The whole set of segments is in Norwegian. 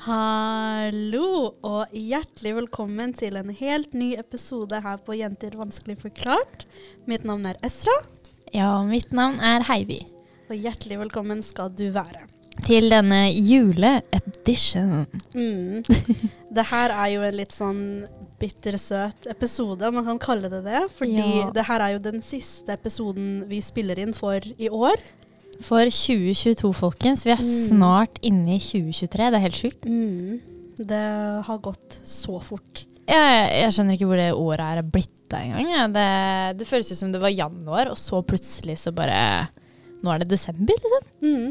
Hallo, og hjertelig velkommen til en helt ny episode her på Jenter vanskelig forklart. Mitt navn er Esra, Ja, mitt navn er Heidi. og hjertelig velkommen skal du være. Til denne juleedition. Mm. Det her er jo en litt sånn bittersøt episode, om man kan kalle det det. Fordi Ja. det her er jo den siste episoden vi spiller inn for i år. For 2022, folkens. Vi er Mm. snart inne i 2023. Det er helt sjukt. Mm. Det har gått så fort. Jeg, jeg skjønner ikke hvor det året er blitt av engang. Det, det føles ut som det var januar, og så plutselig så bare Nå er det desember, liksom. Mm.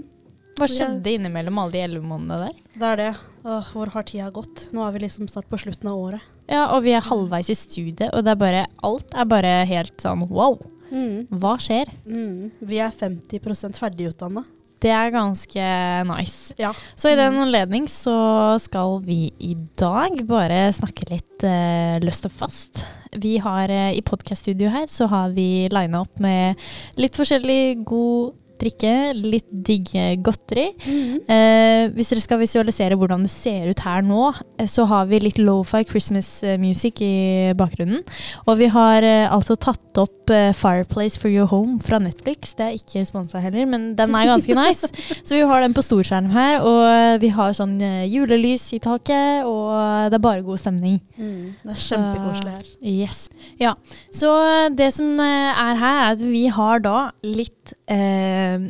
Hva skjedde skjedde innimellom alle de elleve månedene der? Det er det. Åh, hvor har tida gått? Nå er vi liksom snart på slutten av året. Ja, og vi er halvveis i studiet, og det er bare Alt er bare helt sånn wow. Mm. Hva skjer? Mm. Vi er 50% ferdigutdanna. Det er ganske nice. Ja. Så i den anledning så skal vi i dag bare snakke litt eh, løst og fast. Vi har eh, i podcaststudio her så har vi lina opp med litt forskjellig god drikke, litt digg godteri. Mm. Eh, hvis dere skal visualisere hvordan det ser ut her nå, eh, så har vi litt lofi Christmas eh, music i bakgrunnen. Og vi har eh, altså tatt opp eh, Fireplace for Your Home fra Netflix. Det er ikke sponsa heller, men den er ganske nice. Så vi har den på storskjerm her, og eh, vi har sånn eh, julelys i taket, og det er bare god stemning. Mm. Det er kjempekoselig her. Yes. Ja, så det som eh, er her, er at vi har da litt eh,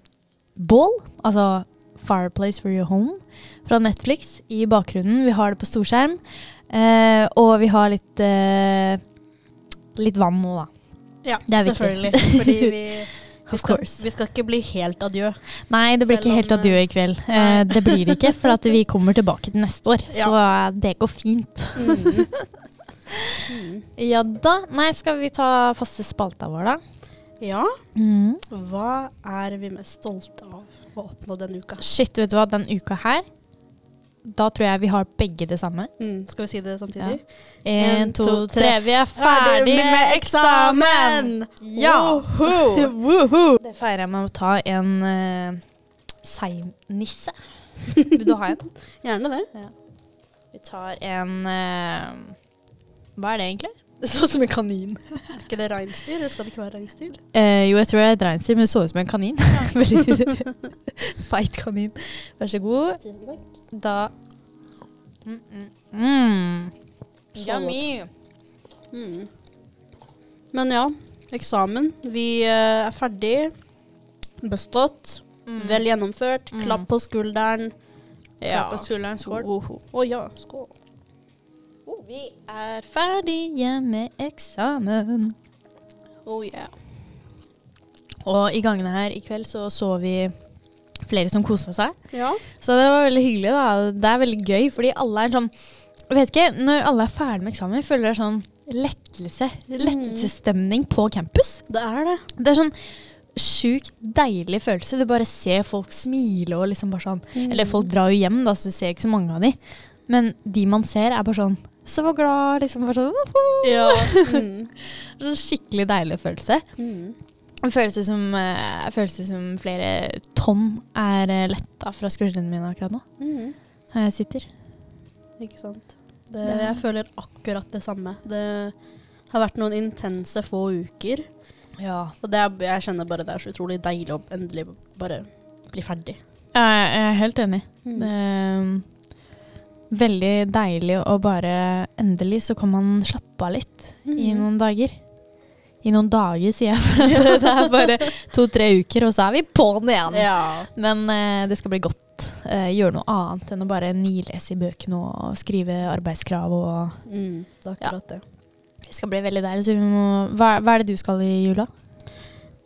bål, altså Fireplace for Your Home fra Netflix i bakgrunnen. Vi har det på storskjerm. Eh, og vi har litt eh, litt vann nå, da. Ja, Det selvfølgelig. Fordi vi, vi, skal, vi skal ikke bli helt adjø. Nei, det blir ikke helt adjø i kveld. Eh, det blir det ikke, for vi kommer tilbake til neste år. Så eh, det går fint. Mm. Mm. Ja da. Nei, skal vi ta faste spalta vår, da? Ja, Mm. hva er vi mest stolte av å oppnå denne uka? Shit, vet du hva, den uka her Da tror jeg vi har begge det samme. Mm. Skal vi si det samtidig? En, En, to, to, tre. Vi er ferdig med eksamen! Ja! Woho! Det feirer jeg med å ta en uh, seignisse. Vil du ha en? Gjerne det. Vi tar en uh, Hva er det egentlig? Det så ut som en kanin. Er ikke det reinsdyr? Eller skal det ikke være reinsdyr? Eh, jo, jeg tror det er et reinsdyr, men det så ut som en kanin. Veldig feit kanin. Vær så god. Tusen takk. Da mm, mm. Mm. Yummy. Mm. Men ja, eksamen. Vi uh, er ferdig. Bestått. Mm. Vel gjennomført. Mm. Klapp på skulderen. Klapp på skulderen. Skål. Å oh, ja, skål. Vi er ferdige med eksamen. Oh yeah. Og i gangene her i kveld så så vi flere som kosa seg. Ja. Så det var veldig hyggelig. da. Det er veldig gøy, fordi alle er sånn vet ikke, Når alle er ferdig med eksamen, føler jeg sånn lettelse. Lettelsesstemning på campus. Det er det. Det er sånn sjukt deilig følelse. Du bare ser folk smile og liksom bare sånn Eller folk drar jo hjem, da, så du ser ikke så mange av de. Men de man ser, er bare sånn så glad. liksom bare sånn, Ja. Mm. Sånn skikkelig deilig følelse. Mm. følelse føles som, uh, følelse som flere tonn er uh, letta fra skuldrene mine akkurat nå. Mm. Her jeg sitter. Ikke sant. Det, jeg føler akkurat det samme. Det har vært noen intense få uker. Ja. Og det jeg kjenner bare det er så utrolig deilig å endelig bare bli ferdig. Jeg er helt enig. Mm. Det veldig deilig å bare Endelig så kan man slappe av litt i Mhm. noen dager. I noen dager, sier jeg. For det er bare to-tre uker, og så er vi på'n igjen. Ja. Men eh, det skal bli godt. Eh, gjøre noe annet enn å bare nilese i bøkene og skrive arbeidskrav. Og Mm, det er akkurat det. det skal bli veldig deilig. Så vi må, hva, hva er det du skal i jula?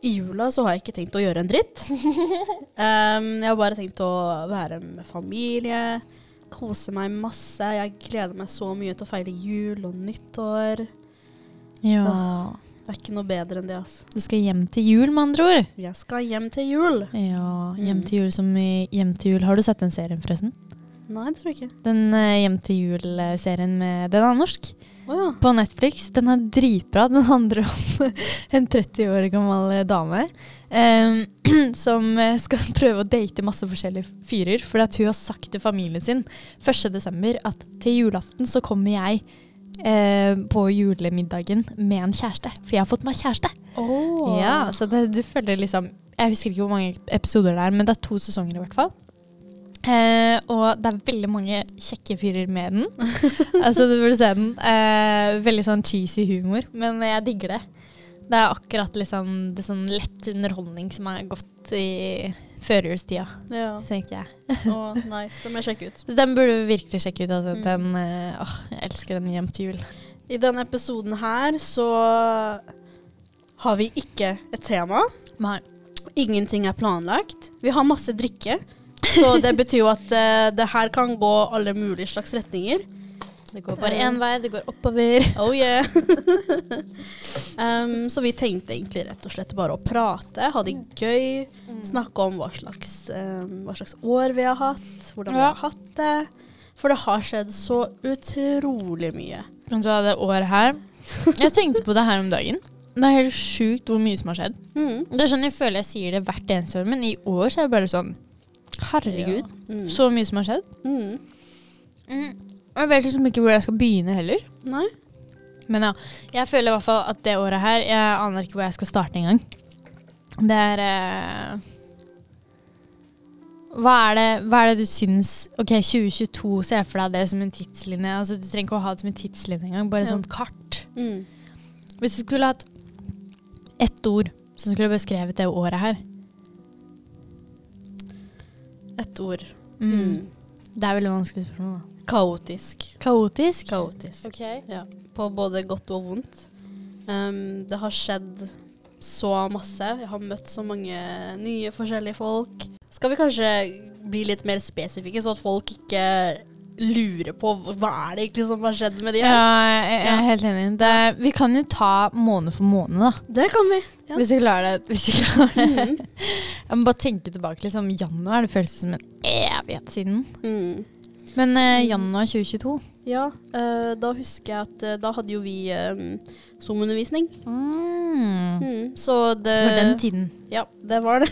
I jula så har jeg ikke tenkt å gjøre en dritt. um, jeg har bare tenkt å være med familie, kose meg masse. Jeg gleder meg så mye til å feire jul og nyttår. Ja. Det er ikke noe bedre enn det, altså. Du skal hjem til jul, med andre ord. Jeg skal hjem til jul. Ja, Hjem Mm. til jul som i Hjem til jul. Har du sett den serien, forresten? Nei, det tror jeg ikke. Den eh, Hjem til jul-serien med Den er norsk. Å ja. på Netflix. Den er dritbra. Den handler om en 30 år gammel eh, dame eh, som eh, skal prøve å date masse forskjellige fyrer. At hun har sagt til familien sin 1.12. at til julaften så kommer jeg eh, på julemiddagen med en kjæreste. For jeg har fått meg kjæreste. Oh. Ja, så det, du følger liksom Jeg husker ikke hvor mange episoder det er, men det er to sesonger i hvert fall. Eh, og det er veldig mange kjekke fyrer med den. altså, du burde se den. Eh, veldig sånn cheesy humor, men jeg digger det. Det er akkurat liksom det sånn lett underholdning som er godt i førjulstida, Ja. tenker jeg. oh, nice. Den må jeg sjekke ut. Den burde du virkelig sjekke ut. Altså. Mm. Den, eh, åh, jeg elsker den hjem til jul. I denne episoden her så har vi ikke et tema. Nei. Ingenting er planlagt. Vi har masse drikke. Så det betyr jo at uh, det her kan gå alle mulige slags retninger. Det går bare én vei, det går oppover. Oh yeah. um, så vi tenkte egentlig rett og slett bare å prate, ha det gøy. Snakke om hva slags, um, hva slags år vi har hatt, hvordan vi har hatt det. For det har skjedd så utrolig mye. Vet du hva, det året her Jeg tenkte på det her om dagen. Det er helt sjukt hvor mye som har skjedd. Mm. Det er sånn Jeg føler jeg sier det hvert eneste år, men i år så er det bare sånn Herregud, Ja. Mm. så mye som har skjedd. Mm. Jeg vet liksom ikke hvor jeg skal begynne heller. Nei? Men ja, jeg føler i hvert fall at det året her Jeg aner ikke hvor jeg skal starte engang. Det er eh, hva, er det, hva er det du syns Ok, 2022, ser for deg det som en tidslinje. Altså, du trenger ikke å ha det som en tidslinje engang, bare Ja. sånt kart. Mm. Hvis du skulle hatt ett ord som skulle beskrevet det året her Et ord. mm. Mm. Det er veldig vanskelig spørsmål. da. Kaotisk. Kaotisk? Kaotisk. Ok. Ja. På både godt og vondt. Um, det har skjedd så masse. Jeg har møtt så mange nye, forskjellige folk. Skal vi kanskje bli litt mer spesifikke, så at folk ikke lurer på hva er det egentlig som har skjedd med de Ja, jeg, jeg er helt enig. Det, vi kan jo ta måned for måned, da. Det kan vi. Ja. Hvis vi klarer det. Hvis vi klarer det. Mm. Jeg må bare tenke tilbake. liksom Januar det føles som en evighet siden. Mm. Men eh, januar 2022 Ja, eh, da husker jeg at eh, da hadde jo vi Zoom-undervisning. mm. Mm. Så det Var den tiden. Ja, det var det.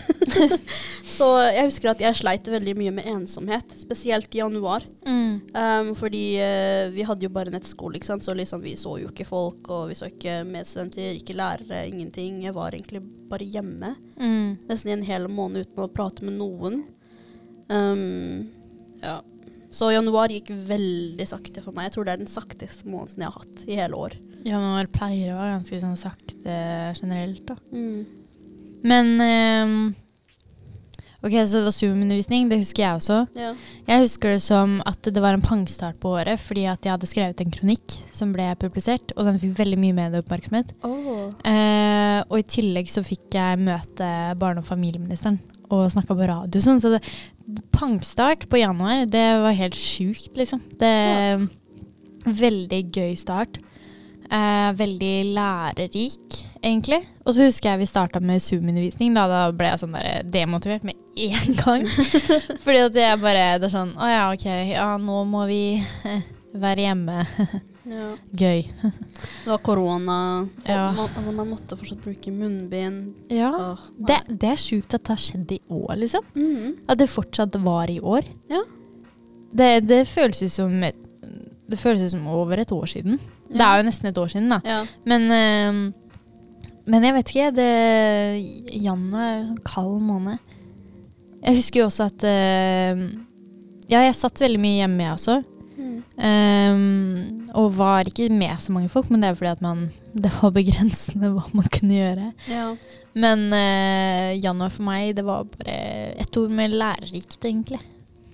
så jeg husker at jeg sleit veldig mye med ensomhet, spesielt i januar. Mm. Um, fordi eh, vi hadde jo bare nettskole, ikke sant? så liksom vi så jo ikke folk, og vi så ikke medstudenter, ikke lærere, ingenting. Jeg var egentlig bare hjemme Mm. nesten i en hel måned uten å prate med noen. Um, ja. Så januar gikk veldig sakte for meg. Jeg tror det er den sakteste måneden jeg har hatt i hele år. Januar pleier å være ganske sånn sakte generelt, da. Mm. Men um, Ok, så det var Zoom-undervisning. Det husker jeg også. Ja. Jeg husker det som at det var en pangstart på året fordi at jeg hadde skrevet en kronikk som ble publisert, og den fikk veldig mye medieoppmerksomhet. Oh. Eh, og i tillegg så fikk jeg møte barne- og familieministeren og snakka på radio. Sånn, så det, pangstart på januar, det var helt sjukt, liksom. Det Veldig gøy start. Eh, veldig lærerik, egentlig. Og så husker jeg vi starta med Zoom-undervisning. Da, da ble jeg sånn der demotivert med en gang. Fordi at jeg bare Det er sånn Å ja, ok. Ja, nå må vi eh, være hjemme. Ja. Gøy. Det var korona. Ja. Man, altså, man måtte fortsatt bruke munnbind. Ja. Åh. Det, det er sjukt at det har skjedd i år, liksom. Mhm. At det fortsatt var i år. Ja. Det, det føles ut som Det føles ut som over et år siden. Det er jo nesten et år siden, da. Ja. Men, øh, men jeg vet ikke. Det, januar er en sånn kald måned. Jeg husker jo også at øh, Ja, jeg satt veldig mye hjemme, jeg også. Um, og var ikke med så mange folk, men det er fordi at man, det var begrensende hva man kunne gjøre. ja. Men uh, januar for meg, det var bare et ord med lærerikt, egentlig.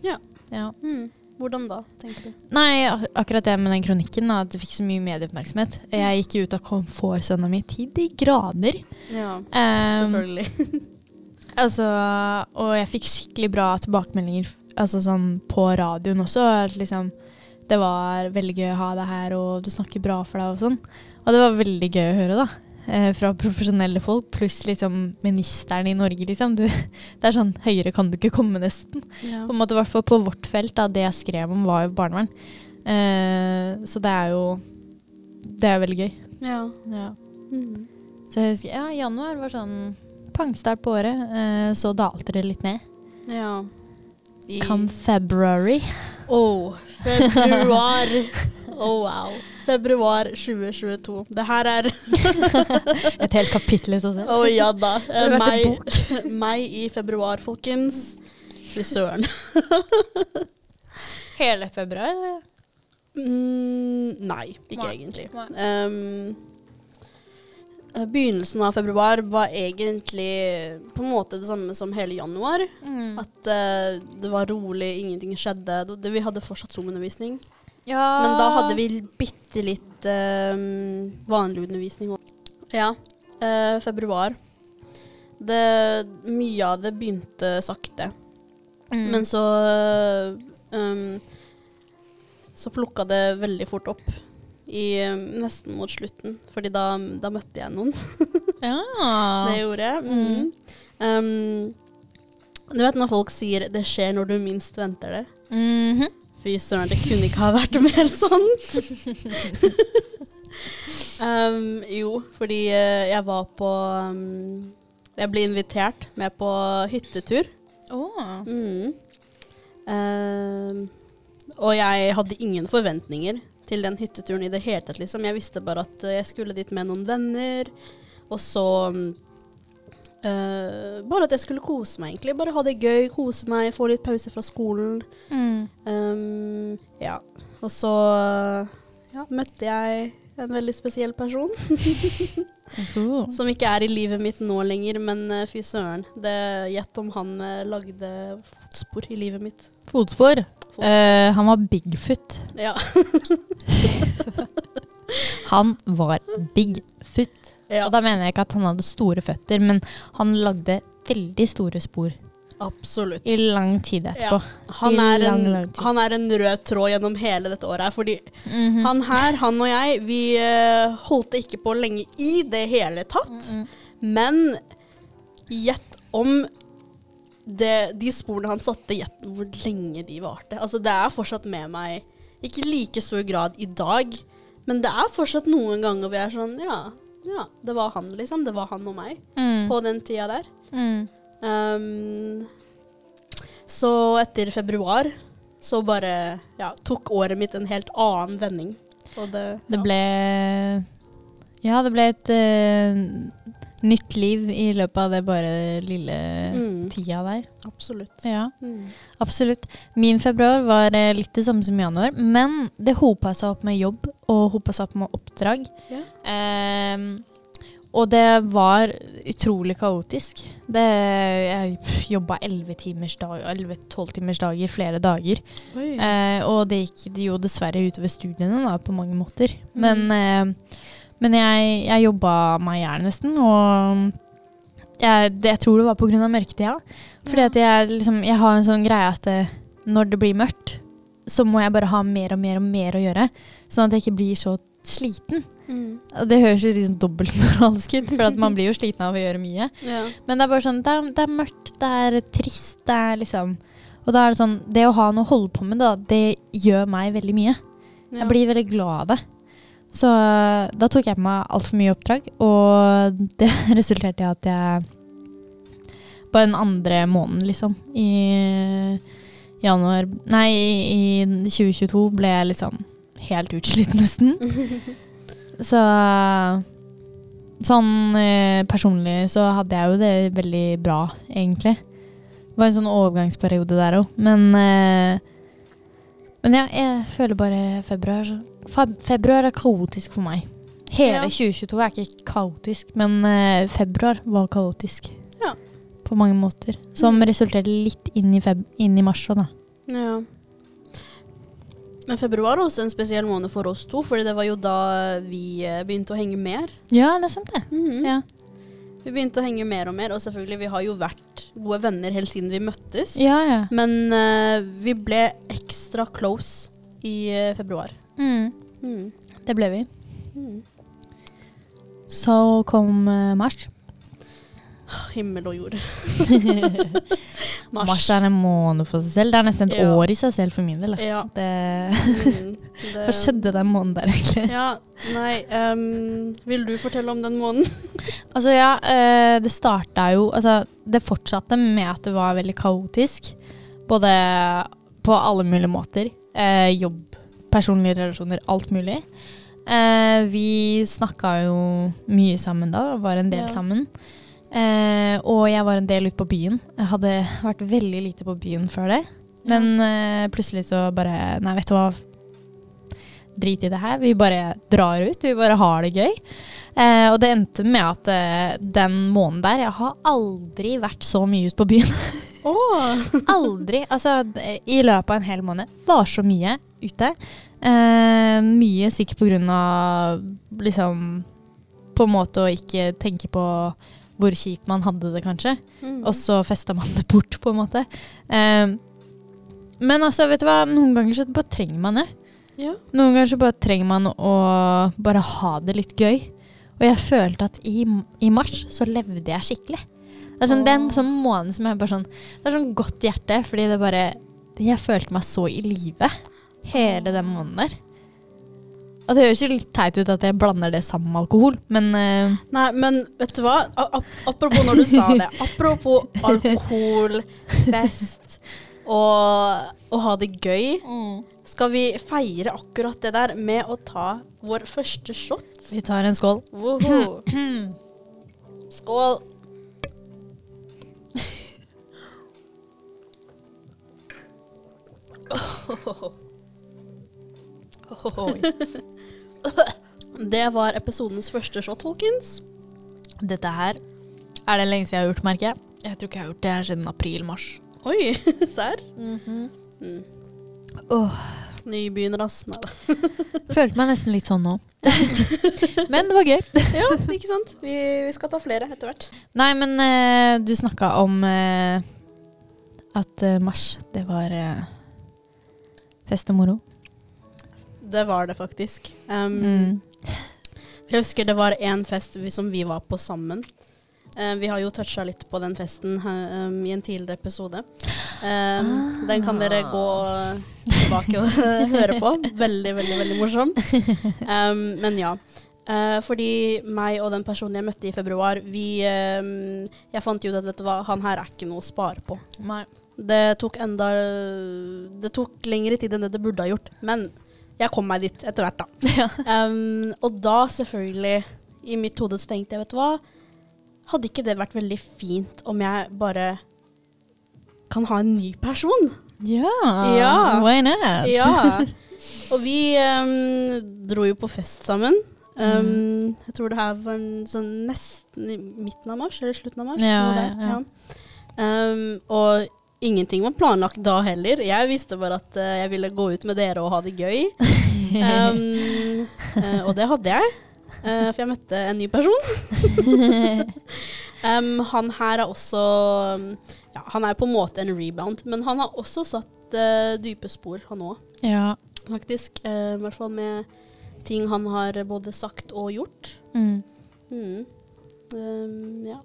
Ja. ja. Mm. Hvordan da, tenker du? Nei, ak- akkurat det med den kronikken, at du fikk så mye medieoppmerksomhet. Jeg gikk ut av komfortsona mi til de grader. Ja, Um, selvfølgelig. altså, og jeg fikk skikkelig bra tilbakemeldinger altså sånn på radioen også. Liksom, det var veldig gøy å ha deg her, og du snakker bra for deg og sånn. Og det var veldig gøy å høre, da. Eh, fra profesjonelle folk, pluss liksom ministeren i Norge, liksom. Du, det er sånn høyere kan du ikke komme, nesten. Ja. På en måte, hvert fall på vårt felt, da, det jeg skrev om, var jo barnevern. Eh, så det er jo det er veldig gøy. Ja. Ja. Mm. Så jeg husker, ja, januar var sånn pangstart på året. Eh, så dalte det litt ned. ja. I Come February. Oh, februar. Oh, wow. Februar 2022. Det her er Et helt kapittel i seg selv. Å ja da. Meg, meg i februar, folkens. Fy søren. Hele februar? Mm, nei, ikke Nei. egentlig. Nei. Um, begynnelsen av februar var egentlig på en måte det samme som hele januar. Mm. At uh, det var rolig, ingenting skjedde. Det, vi hadde fortsatt Zoom-undervisning. Ja. Men da hadde vi bitte litt uh, vanlig undervisning òg. Ja. Uh, februar. Det, mye av det begynte sakte. mm. Men så um, Så plukka det veldig fort opp. I, um, nesten mot slutten. Fordi da, da møtte jeg noen. ja. Det gjorde jeg. Mhm. Um, du vet når folk sier 'det skjer når du minst venter det'? Mhm. Fy søren, det kunne ikke ha vært mer sant. um, jo, fordi eh, jeg var på um, Jeg ble invitert med på hyttetur. Mm. Um, og jeg hadde ingen forventninger til den hytteturen i det hele tatt. Liksom. Jeg visste bare at eh, jeg skulle dit med noen venner, og så eh, Bare at jeg skulle kose meg, egentlig. Bare ha det gøy, kose meg, få litt pause fra skolen. Mm. Um, ja. Og så ja, møtte jeg en veldig spesiell person. Som ikke er i livet mitt nå lenger, men eh, fy søren. Gjett om han eh, lagde fotspor i livet mitt. Fotspor. Eh, han var Bigfoot. Ja. Han var Bigfoot. ja. Og da mener jeg ikke at han hadde store føtter, men han lagde veldig store spor Absolutt. i lang tid etterpå. Han er, lang, en, lang tid. han er en rød tråd gjennom hele dette året her. Fordi -hmm. han her, han og jeg, vi eh, holdt det ikke på lenge i det hele tatt. Mhm. Men gjett om det, de sporene han satte, gjett hvor lenge de varte. Altså, det er fortsatt med meg, ikke i like stor grad i dag, men det er fortsatt noen ganger hvor jeg er sånn Ja, ja, det var han, liksom. Det var han og meg Mm. på den tida der. Mm. Um, så etter februar så bare ja, tok året mitt en helt annen vending. Og det, Det ble Ja, det ble et uh, nytt liv i løpet av det bare lille Mm. tida der. Absolutt. Ja, Mm. absolutt. Min februar var eh, litt det samme som januar, men det hopa seg opp med jobb og hopa seg opp med oppdrag. Ja. Ehm, og det var utrolig kaotisk. Det, jeg jobba 11-12 timers dager flere dager. Eh, og det gikk jo dessverre utover studiene da, på mange måter. Mm. Men, eh, men jeg, jeg jobba meg i hjel nesten, og jeg, det, jeg tror det var pga. mørketida. Fordi Ja. at jeg, liksom, jeg har en sånn greie at det, når det blir mørkt, så må jeg bare ha mer og mer og mer å gjøre. Sånn at jeg ikke blir så sliten. Mm. Det høres jo liksom dobbeltmoralsk ut, for man blir jo sliten av å gjøre mye. Ja. Men det er bare sånn, det er, det er mørkt, det er trist, det er liksom Og da er det sånn, det å ha noe å holde på med, da, det gjør meg veldig mye. Ja. Jeg blir veldig glad av det. Så da tok jeg på meg altfor mye oppdrag, og det resulterte i at jeg på den andre måneden, liksom, i januar Nei, i 2022 ble jeg liksom helt utslitt, nesten. Så sånn eh, personlig så hadde jeg jo det veldig bra, egentlig. Det var en sånn overgangsperiode der òg. Men, eh, men ja, jeg føler bare februar Februar er kaotisk for meg. Hele Ja. 2022 er ikke kaotisk, men eh, februar var kaotisk. Ja. På mange måter. Som Mm. resulterte litt inn i, feb inn i mars òg, da. Ja. Men februar var også en spesiell måned for oss to, fordi det var jo da vi eh, begynte å henge mer. Ja, det er sant, det. Mhm. Ja. Vi begynte å henge mer og mer, og selvfølgelig, vi har jo vært gode venner helt siden vi møttes. Ja, ja. Men uh, vi ble ekstra close i uh, februar. Mm. Mm. Det ble vi. Mm. Så kom uh, mars. Himmel og jord. Mars. Mars er en måned for seg selv. Det er nesten et Ja. år i seg selv for min del. Altså. Ja. Det, Mm, det- hva skjedde den måneden der, egentlig? Ja, nei um, Vil du fortelle om den måneden? Altså, ja, eh, det starta jo Altså, det fortsatte med at det var veldig kaotisk. Både på alle mulige måter. Eh, jobb, personlige relasjoner, alt mulig. Eh, vi snakka jo mye sammen da, var en del Ja. sammen. Eh, og jeg var en del ute på byen. Jeg hadde vært veldig lite på byen før det. Men eh, plutselig så bare Nei, vet du hva. Drit i det her. Vi bare drar ut. Vi bare har det gøy. Eh, og det endte med at eh, den måneden der Jeg har aldri vært så mye ute på byen. Oh. aldri. Altså, i løpet av en hel måned. Var så mye ute. Eh, mye sikkert på grunn av liksom På en måte å ikke tenke på hvor kjipt man hadde det, kanskje. Mm. Og så festa man det bort, på en måte. Um, men altså, vet du hva, noen ganger så bare trenger man det. ja. Noen ganger så bare trenger man å bare ha det litt gøy. Og jeg følte at i, i mars så levde jeg skikkelig. Det er sånn, det er en sånn måned som jeg bare sånn Det er sånn godt hjerte, fordi det bare Jeg følte meg så i live hele den måneden der. Og det høres jo litt teit ut at jeg blander det sammen med alkohol, men uh... Nei, men vet du hva? A ap apropos når du sa det. Apropos alkohol, fest og å ha det gøy. Skal vi feire akkurat det der med å ta vår første shot? vi tar en skål. Woho. Skål. Det var episodens første shot, folkens. Dette her er det lenge siden jeg har gjort, merker jeg. Jeg tror ikke jeg har gjort det her siden april-mars. Oi, serr? Mm. Åh, Nybegynner, ass. Nei da. følte meg nesten litt sånn nå. men det var gøy. Ja, ikke sant? Vi, vi skal ta flere etter hvert. Nei, men eh, du snakka om eh, at eh, mars, det var eh, fest og moro. Det var det faktisk. Um, Mm. Jeg husker det var en fest som vi var på sammen. Uh, vi har jo toucha litt på den festen uh, um, i en tidligere episode. Um, Den kan dere gå tilbake og høre på. Veldig, veldig veldig morsom. Um, men ja. Uh, fordi meg og den personen jeg møtte i februar, vi Jeg fant jo ut at vet du hva, han her er ikke noe å spare på. Nei. Det tok enda Det tok lengre tid enn det det burde ha gjort. Men jeg kom meg dit etter hvert, da. Um, og da selvfølgelig, i mitt hode så tenkte jeg, vet du hva Hadde ikke det vært veldig fint om jeg bare kan ha en ny person? Ja, Ja. why not? Ja. Og vi um, dro jo på fest sammen. Um, jeg tror det her var en sånn nesten i midten av mars, eller slutten av mars. Ja, ja, ja. Um, og ingenting var planlagt da heller. Jeg visste bare at uh, jeg ville gå ut med dere og ha det gøy. Um, uh, og det hadde jeg, uh, for jeg møtte en ny person. um, han her er også um, ja, Han er på en måte en rebound, men han har også satt dype spor, han òg, ja. faktisk. I hvert fall med ting han har både sagt og gjort. Mm. Mm. Um, ja.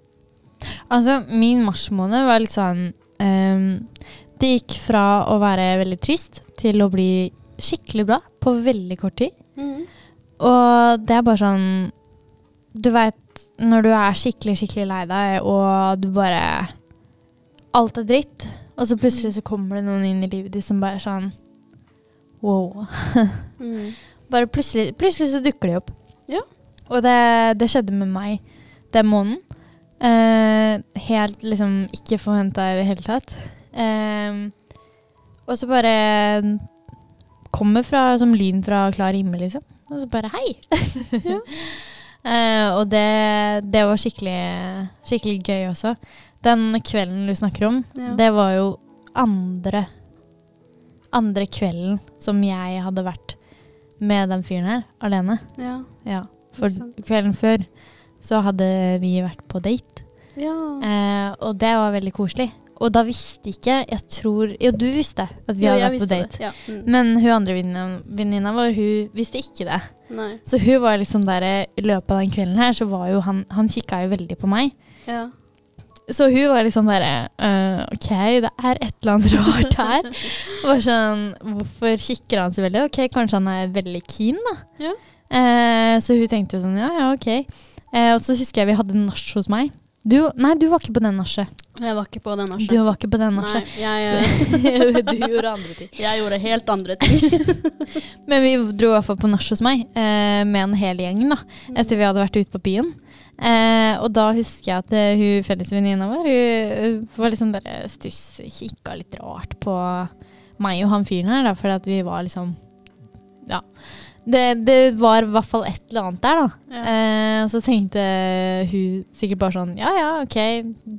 Altså, min marsmåned var litt sånn ehm, Det gikk fra å være veldig trist til å bli skikkelig bra på veldig kort tid. Mm. Og det er bare sånn Du veit når du er skikkelig, skikkelig lei deg, og du bare Alt er dritt, og så plutselig så kommer det noen inn i livet ditt som bare er sånn Wow. mm. Bare plutselig, plutselig så dukker de opp. Ja. Og det, det skjedde med meg den måneden. Eh, helt liksom ikke forventa i det hele tatt. Eh, og så bare kommer fra, som lyn fra klar himmel, liksom. Og så bare hei! Ja. Eh, og det, det var skikkelig, skikkelig gøy også. Den kvelden du snakker om, Ja. det var jo andre andre kvelden som jeg hadde vært med den fyren her, alene. Ja. Ja. For kvelden før så hadde vi vært på date. ja. Eh, og det var veldig koselig. Og da visste ikke Jeg tror Jo, du visste at vi Ja, hadde vært på date. Ja. Mm. Men hun andre venninna- vår, hun visste ikke det. Nei. Så hun var liksom der I løpet av den kvelden her, så var jo han Han kikka jo veldig på meg. Ja. så hun var liksom bare uh, OK, det er et eller annet rart her. Bare sånn, Hvorfor kikker han så veldig? Ok, kanskje han er veldig keen, da. Ja. Uh, så hun tenkte jo sånn, ja ja, ok. Eh, og så husker jeg vi hadde nach hos meg. Du, nei, du var ikke på den nachet. Jeg var ikke på den Du var ikke på den Nei, nachet. jeg, du gjorde andre ting. jeg gjorde helt andre ting. Men vi dro i hvert fall på nach hos meg eh, med en hel gjeng da, etter vi hadde vært ute på byen. Eh, og da husker jeg at eh, hun fellesvenninna vår hun, hun var liksom bare stuss, kikka litt rart på meg og han fyren her, da, fordi at vi var liksom Ja. Det, det var i hvert fall et eller annet der, da. Ja. Eh, og så tenkte hun sikkert bare sånn Ja ja, ok,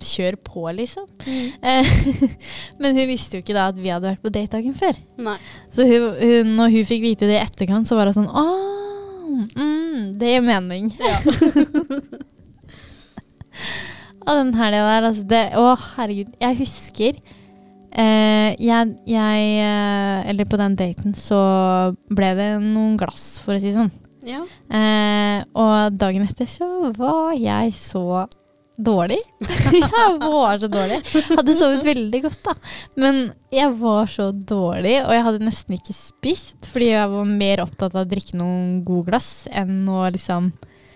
kjør på, liksom. Eh, men hun visste jo ikke da at vi hadde vært på date dagen før. Nei. Så hun, hun, når hun fikk vite det i etterkant, så var det sånn Å, mm, det gir mening. Og den helga der, altså det Å, herregud. Jeg husker eh, jeg, jeg eh, Eller på den daten så ble det noen glass, for å si det sånn. Ja. Eh, og dagen etter så var jeg så dårlig. jeg var så dårlig. Hadde sovet veldig godt, da. Men jeg var så dårlig, og jeg hadde nesten ikke spist. Fordi jeg var mer opptatt av å drikke noen gode glass enn å liksom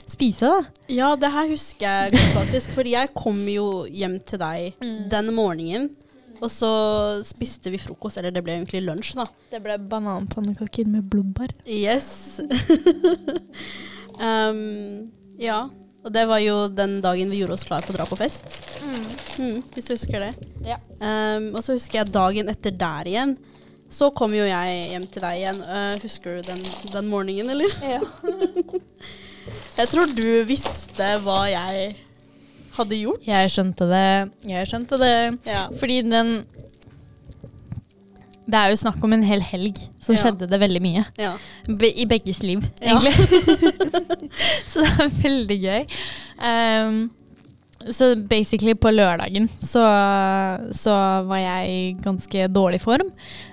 spise, da. ja, det her husker jeg godt, faktisk. Fordi jeg kom jo hjem til deg den morgenen. Og så spiste vi frokost, eller det ble egentlig lunsj, da. Det ble bananpannekaker med blåbær. Yes. um, ja. Og det var jo den dagen vi gjorde oss klar for å dra på fest. Mm, hvis du husker det. Ja. Um, og så husker jeg dagen etter der igjen. Så kom jo jeg hjem til deg igjen. Uh, husker du den, den morgenen, eller? Ja. Jeg tror du visste hva jeg hadde gjort. Jeg skjønte det. Jeg skjønte det. Ja. Fordi den Det er jo snakk om en hel helg, så Ja. skjedde det veldig mye. ja. Be I begges liv, Ja. egentlig. så det er veldig gøy. Um, så basically på lørdagen så, så var jeg i ganske dårlig form.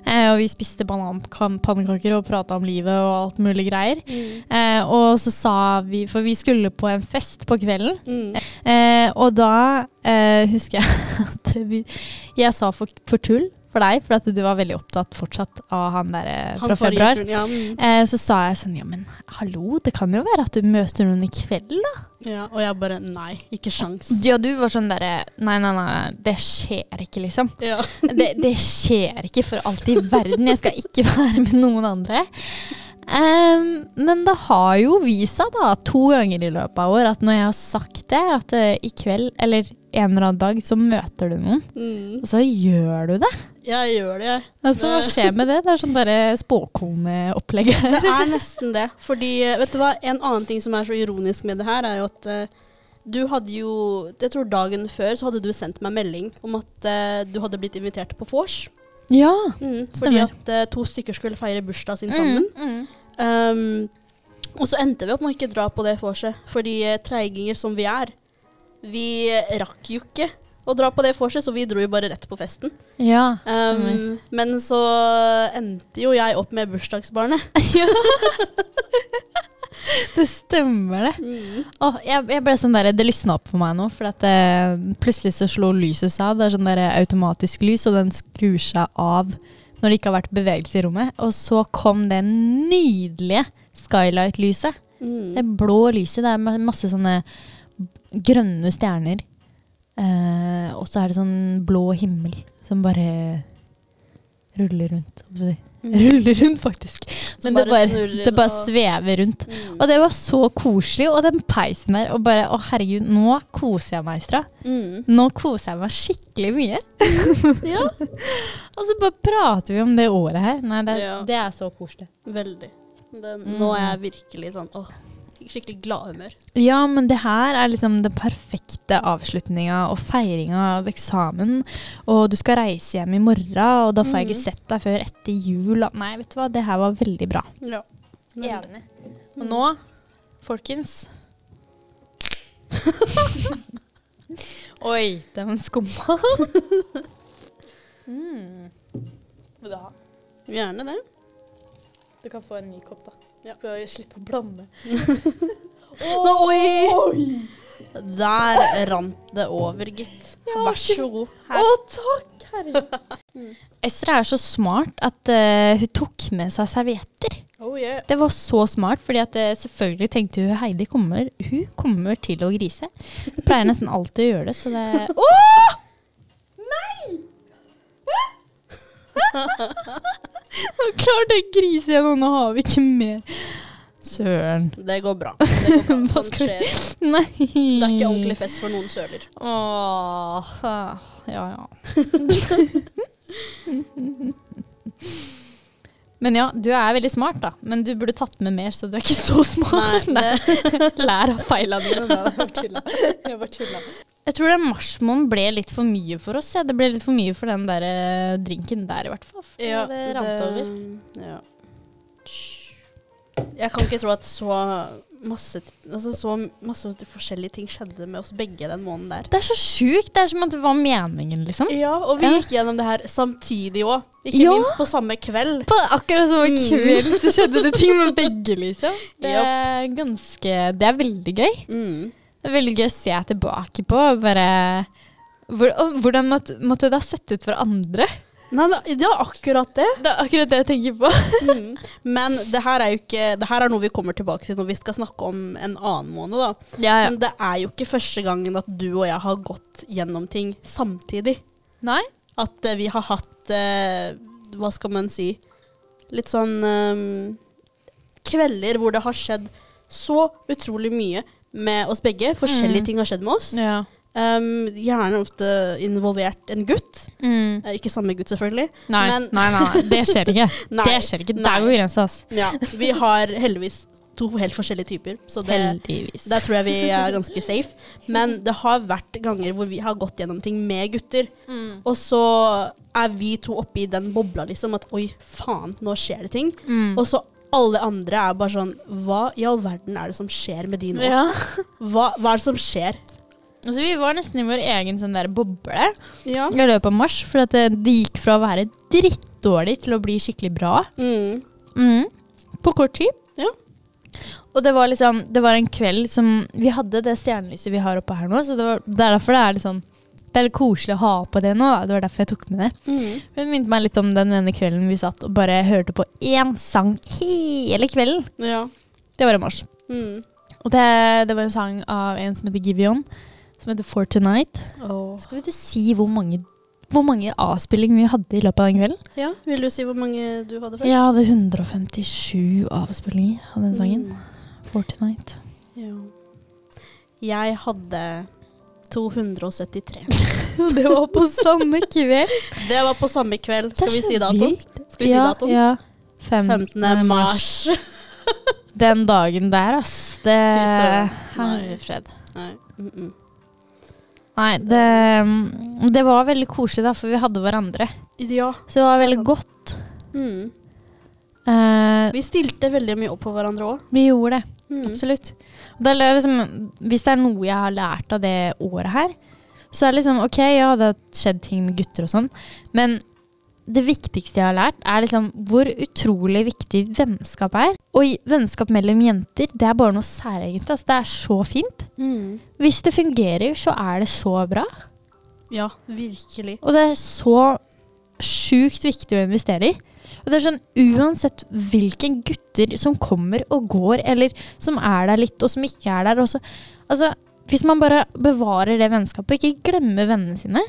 Eh, og vi spiste bananpannekaker og prata om livet og alt mulig greier. Eh, og så sa vi, for vi skulle på en fest på kvelden, Mm. Eh, og da eh, husker jeg at vi, jeg sa for, for tull for deg, for at du var veldig opptatt fortsatt av han der eh, fra februar. Ja, mm. Eh, så sa jeg sånn, ja men hallo, det kan jo være at du møter noen i kveld da. ja. Og jeg bare nei, ikke sjans. Ja, du var sånn derre, nei, nei, nei, det skjer ikke liksom. Ja. Det, det skjer ikke for alt i verden, jeg skal ikke være med noen andre. Um, men det har jo vist seg da, to ganger i løpet av år, at når jeg har sagt det, at uh, i kveld, eller en eller annen dag, så møter du noen, Mm. og så gjør du det. Jeg gjør det, jeg. Altså, hva skjer med det? Det er sånn bare spåkoneopplegg. Det er nesten det. Fordi, eh, vet du hva, en annen ting som er så ironisk med det her, er jo at eh, du hadde jo Jeg tror dagen før så hadde du sendt meg melding om at eh, du hadde blitt invitert på vors. Ja. Mm, fordi Stemmer. at eh, to stykker skulle feire bursdag sin sammen. Mm. Um, og så endte vi opp med å ikke dra på det vorset, fordi eh, treiginger som vi er, vi rakk jo ikke å dra på det vorset, så vi dro jo bare rett på festen. Ja, stemmer. Um, men så endte jo jeg opp med bursdagsbarnet. det stemmer det. Mm. Oh, jeg, jeg ble sånn der, Det lysna opp for meg nå, for at eh, plutselig så slo lyset seg av. Det er sånn der automatisk lys, og den skrur seg av når det ikke har vært bevegelse i rommet. Og så kom det nydelige skylight-lyset. Mm. Det blå lyset. Det er masse sånne grønne stjerner. Eh, og så er det sånn blå himmel som bare ruller rundt. Mm. Ruller rundt, faktisk. Men det bare bare, det bare svever rundt. Mm. Og det var så koselig, og den peisen der, og bare Å, herregud, nå koser jeg meg, Istra. Mm. Nå koser jeg meg skikkelig mye. Ja, Og så bare prater vi om det året her. Nei, det, Ja. det er så koselig. veldig. Den, Mm. Nå er jeg virkelig sånn åh, skikkelig gladhumør. Ja, men det her er liksom den perfekte avslutninga og feiringa av eksamen. Og du skal reise hjem i morgen, og da får jeg ikke Mhm. sett deg før etter jul. Nei, vet du hva, det her var veldig bra. Ja. Enig. Og nå, folkens Oi, den skumma. mm. Vil du ha? Gjerne det. Du kan få en ny kopp, da. Ja. Så jeg slipper å blande. Nå, oi! Der rant det over, gitt. Vær så god. Her. takk, herregud. Ester er så smart at uh, hun tok med seg servietter. Oh, yeah. Det var så smart, fordi at eh, selvfølgelig tenkte hun Heidi kommer, hun kommer til å grise. Hun pleier nesten alltid å gjøre det, så det oh! Nei! Klart jeg griser igjen, igjennom, nå har vi ikke mer. Søren. Det går bra. Det går bra. Hva Sånt skal vi- skjer. Nei. Det er ikke ordentlig fest for noen søler. Åh, ja, ja. Men ja, du er veldig smart, da. Men du burde tatt med mer, så du er ikke så smart. Nei, det, Lær av feilene dine. Nei, Jeg bare tulla. Jeg bare tulla. Jeg tror den marsmoen ble litt for mye for oss. Ja. Det ble litt for mye for den der eh, drinken der, i hvert fall. For ja, det rant over. ja. Jeg kan ikke tro at så masse, altså så masse forskjellige ting skjedde med oss begge den måneden der. Det er så sjukt. Det er som at det var meningen, liksom. Ja, og vi Ja. gikk gjennom det her samtidig òg. Ikke Ja. minst på samme kveld. På akkurat samme Mm. kveld så skjedde det ting med begge, liksom. Det er ganske Det er veldig gøy. Mm. Det er veldig gøy å se tilbake på. Bare hvor, Hvordan måtte, måtte det ha sett ut for andre? Nei, det er akkurat det. Det er akkurat det jeg tenker på. Mm. Men det her er jo ikke Det her er noe vi kommer tilbake til når vi skal snakke om en annen måned, da. Ja, Men det er jo ikke første gangen at du og jeg har gått gjennom ting samtidig. Nei? At uh, vi har hatt uh, Hva skal man si Litt sånn um, kvelder hvor det har skjedd så utrolig mye med oss begge. Forskjellige Mm. ting har skjedd med oss. Ja. Um, gjerne ofte involvert en gutt. Mm. Uh, ikke samme gutt, selvfølgelig. Nei, Men- nei, nei, det skjer ikke. Nei, det skjer ikke. Det Der går grensa, altså. Ja, vi har heldigvis to helt forskjellige typer, så det, Heldigvis. der tror jeg vi er ganske safe. Men det har vært ganger hvor vi har gått gjennom ting med gutter, Mm. og så er vi to oppe i den bobla, liksom, at oi, faen, nå skjer det ting. Mm. Og så alle andre er bare sånn Hva i all verden er det som skjer med de nå? Ja. Hva, hva er det som skjer? Altså, vi var nesten i vår egen sånn der boble Ja. i løpet av mars. For det, det gikk fra å være drittdårlig til å bli skikkelig bra. Mm. Mm. På kort tid. Ja. Og det var liksom Det var en kveld som Vi hadde det stjernelyset vi har oppe her nå, så det, var, det er derfor det er litt sånn Det er litt koselig å ha på det nå. Da. Det var derfor jeg tok med det. Mm. Det minnet meg litt om den ene kvelden vi satt og bare hørte på én sang hele kvelden. Ja. Det var i mars. Mm. Og det, det var en sang av en som heter Givion, som heter For Tonight. Oh. Skal du si hvor mange, hvor mange avspilling vi hadde i løpet av den kvelden? ja. Vil du si hvor mange du hadde først? Jeg hadde 157 avspillinger av den sangen. Mm. For Tonight. Ja. Jeg hadde 273. det var på samme kveld. Det var på samme kveld. Skal vi si datoen? Skal vi si ja, datoen? Ja. 15. mars. Den dagen der, ass. Det. Herre fred. Nei. Mm -mm. Nei, det, det var veldig koselig, da, for vi hadde hverandre. Ja. Så det var veldig godt. Mm. Uh, Vi stilte veldig mye opp på hverandre òg. vi gjorde det. Mm. Absolutt. Det er liksom, hvis det er noe jeg har lært av det året her, så er det liksom OK, ja, det har skjedd ting med gutter og sånn, men det viktigste jeg har lært, er liksom hvor utrolig viktig vennskap er. Og vennskap mellom jenter, det er bare noe særegent. Altså, det er så fint. Mm. Hvis det fungerer, så er det så bra. Ja, virkelig. Og det er så sjukt viktig å investere i. Og det er sånn, Uansett hvilke gutter som kommer og går, eller som er der litt, og som ikke er der også, altså, Hvis man bare bevarer det vennskapet, ikke glemmer vennene sine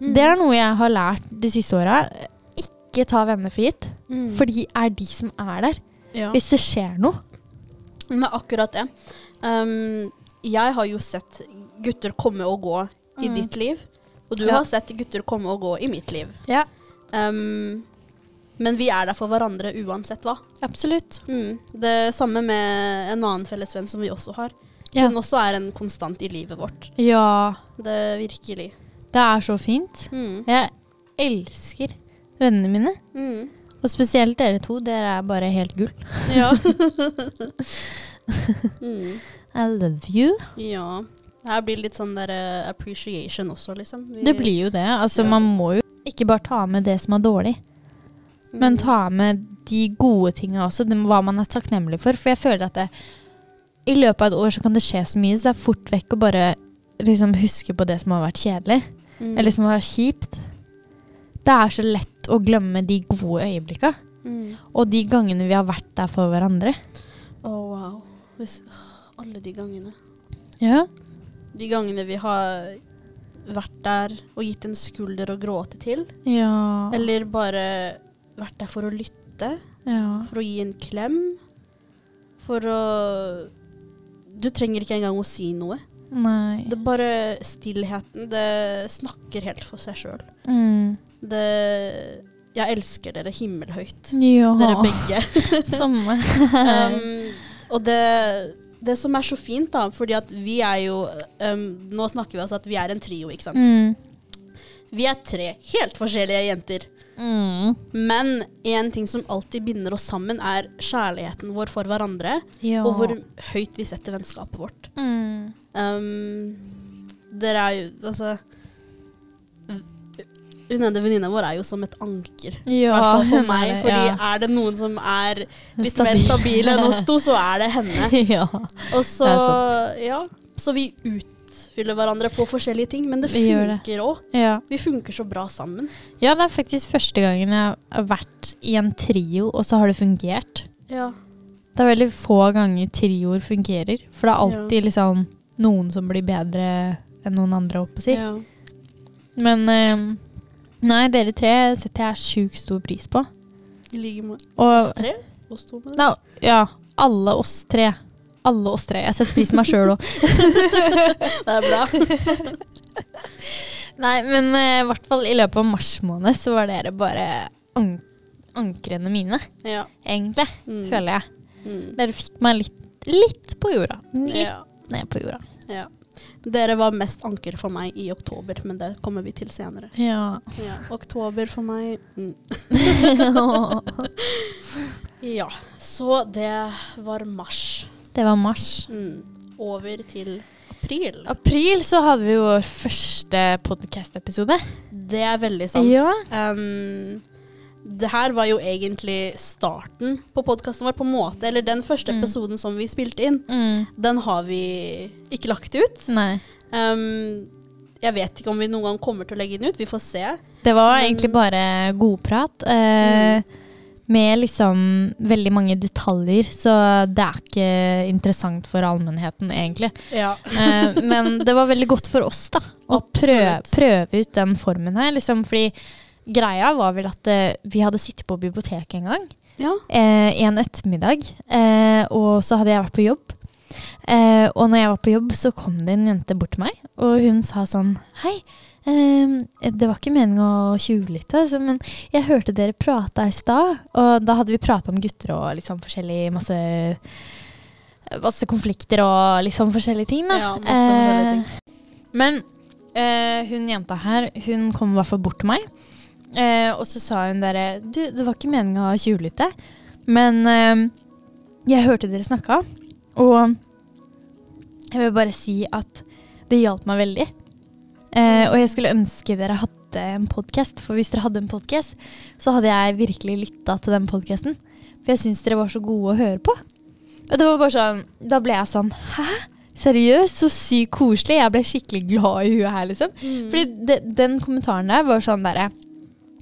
Mm. Det er noe jeg har lært de siste åra. Ikke ta venner for gitt. Mm. For de er de som er der. ja. Hvis det skjer noe. Men akkurat det. Um, jeg har jo sett gutter komme og gå i Mm. ditt liv, og du Ja. har sett gutter komme og gå i mitt liv. Ja, Um, men vi er der for hverandre uansett hva. absolutt. Mm. Det samme med en annen felles venn som vi også har. Ja. Hun også er en konstant i livet vårt. ja, Det virkelig. det er så fint. Mm. Jeg elsker vennene mine. Mm. Og spesielt dere to. Dere er bare helt gull. Ja. mm. I love you. ja. Det her blir litt sånn der eh, appreciation også, liksom. Vi- Det blir jo det. Altså, Ja. Man må jo ikke bare ta med det som er dårlig, men Mm. ta med de gode tinga også. Det, hva man er takknemlig for. For jeg føler at det, i løpet av et år så kan det skje så mye, så det er fort vekk å bare liksom huske på det som har vært kjedelig, Mm. eller som har vært kjipt. Det er så lett å glemme de gode øyeblikka, mm. og de gangene vi har vært der for hverandre. Å, wow. Hvis, alle de gangene. Ja. De gangene vi har vært der og gitt en skulder å gråte til. Ja. Eller bare vært der for å lytte. ja. For å gi en klem. For å Du trenger ikke engang å si noe. Nei. Det er bare stillheten. Det snakker helt for seg sjøl. Mm. Det Jeg elsker dere himmelhøyt. Ja. Dere begge. Samme. um, og det, det som er så fint, da, fordi at vi er jo um, Nå snakker vi altså at vi er en trio, ikke sant. mm. Vi er tre helt forskjellige jenter. Mm. Men én ting som alltid binder oss sammen, er kjærligheten vår for hverandre. Ja. Og hvor høyt vi setter vennskapet vårt. mm. Um, dere er jo Altså Hun ene venninna vår er jo som et anker. I hvert fall for er meg. Fordi ja. er det noen som er litt Stabil. mer stabile enn oss to, så er det henne. ja. Og så, Det ja, så vi utfyller hverandre på forskjellige ting, men det Vi funker òg. ja. Vi funker så bra sammen. Ja, det er faktisk første gangen jeg har vært i en trio, og så har det fungert. Ja. Det er veldig få ganger trioer fungerer, for det er alltid liksom noen som blir bedre enn noen andre, holdt på å si. ja. Men eh, nei, dere tre setter jeg sjukt stor pris på. I like måte. Oss tre? Oss to, med det. No, ja, alle oss tre. Alle oss tre. Jeg setter pris på meg sjøl òg. Det er bra. Nei, men eh, i hvert fall i løpet av mars måned så var dere bare an ankrene mine, Ja. egentlig. Mm. Føler jeg. Mm. Dere fikk meg litt, litt på jorda. Litt Ja. ned på jorda. ja. Dere var mest anker for meg i oktober, men det kommer vi til senere. Ja. Ja. Oktober for meg mm. Ja. Så det var mars. Det var mars. Mm. Over til april. April så hadde vi vår første podcast-episode. Det er veldig sant. Ja. Um, det her var jo egentlig starten på podkasten vår, på en måte. Eller den første Mm. episoden som vi spilte inn. Mm. Den har vi ikke lagt ut. Nei. Um, jeg vet ikke om vi noen gang kommer til å legge den ut. Vi får se. Det var Men- egentlig bare godprat. Eh, Med liksom veldig mange detaljer, så det er ikke interessant for allmennheten, egentlig. Ja. Eh, men det var veldig godt for oss, da. Å prøve, prøve ut den formen her. Liksom, fordi greia var vel at eh, vi hadde sittet på biblioteket en gang. ja. eh, en ettermiddag, eh, og så hadde jeg vært på jobb. Eh, og når jeg var på jobb, så kom det en jente bort til meg, og hun sa sånn Hei, det var ikke meningen å tjuvlytte, altså, men jeg hørte dere prate i stad. Og da hadde vi prata om gutter og liksom forskjellig masse Masse konflikter og liksom forskjellige ting, da. Ja, masse forskjellige ting. Eh, Men eh, hun jenta her, hun kom i hvert fall bort til meg. Eh, og så sa hun derre Du, det var ikke meninga å tjuvlytte, men eh, jeg hørte dere snakka, og jeg vil bare si at det hjalp meg veldig. Eh, og jeg skulle ønske dere hadde en podkast, for hvis dere hadde en podkast, så hadde jeg virkelig lytta til den podkasten. For jeg syns dere var så gode å høre på. Og det var bare sånn, Da ble jeg sånn Hæ? Seriøst? Så sykt koselig. Jeg ble skikkelig glad i huet her, liksom. Mm. Fordi de, den kommentaren der var sånn derre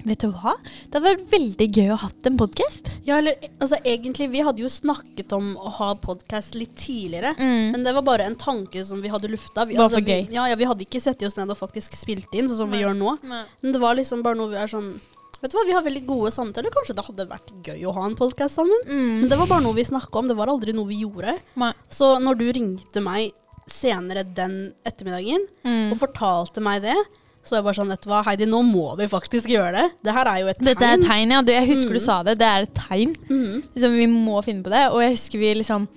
Vet du hva? Det hadde vært veldig gøy å ha en podkast. Ja, eller altså egentlig, vi hadde jo snakket om å ha podkast litt tidligere. Mm. Men det var bare en tanke som vi hadde lufta. Vi, altså, vi. Ja, ja, vi hadde ikke sett oss ned og faktisk spilt inn, sånn som vi gjør nå. Men det var liksom bare noe vi er sånn Vet du hva, vi har veldig gode samtaler. Kanskje det hadde vært gøy å ha en podkast sammen? Mm. Men det var bare noe vi snakka om. Det var aldri noe vi gjorde. Nei. Så når du ringte meg senere den ettermiddagen Mm. og fortalte meg det, så jeg bare sånn, vet du hva, Heidi, nå må vi faktisk gjøre det. Det her er jo et tegn. Dette er et tegn, ja. Du, jeg husker Mm. du sa det. Det er et tegn. Mm. Liksom, vi må finne på det. Og jeg husker vi liksom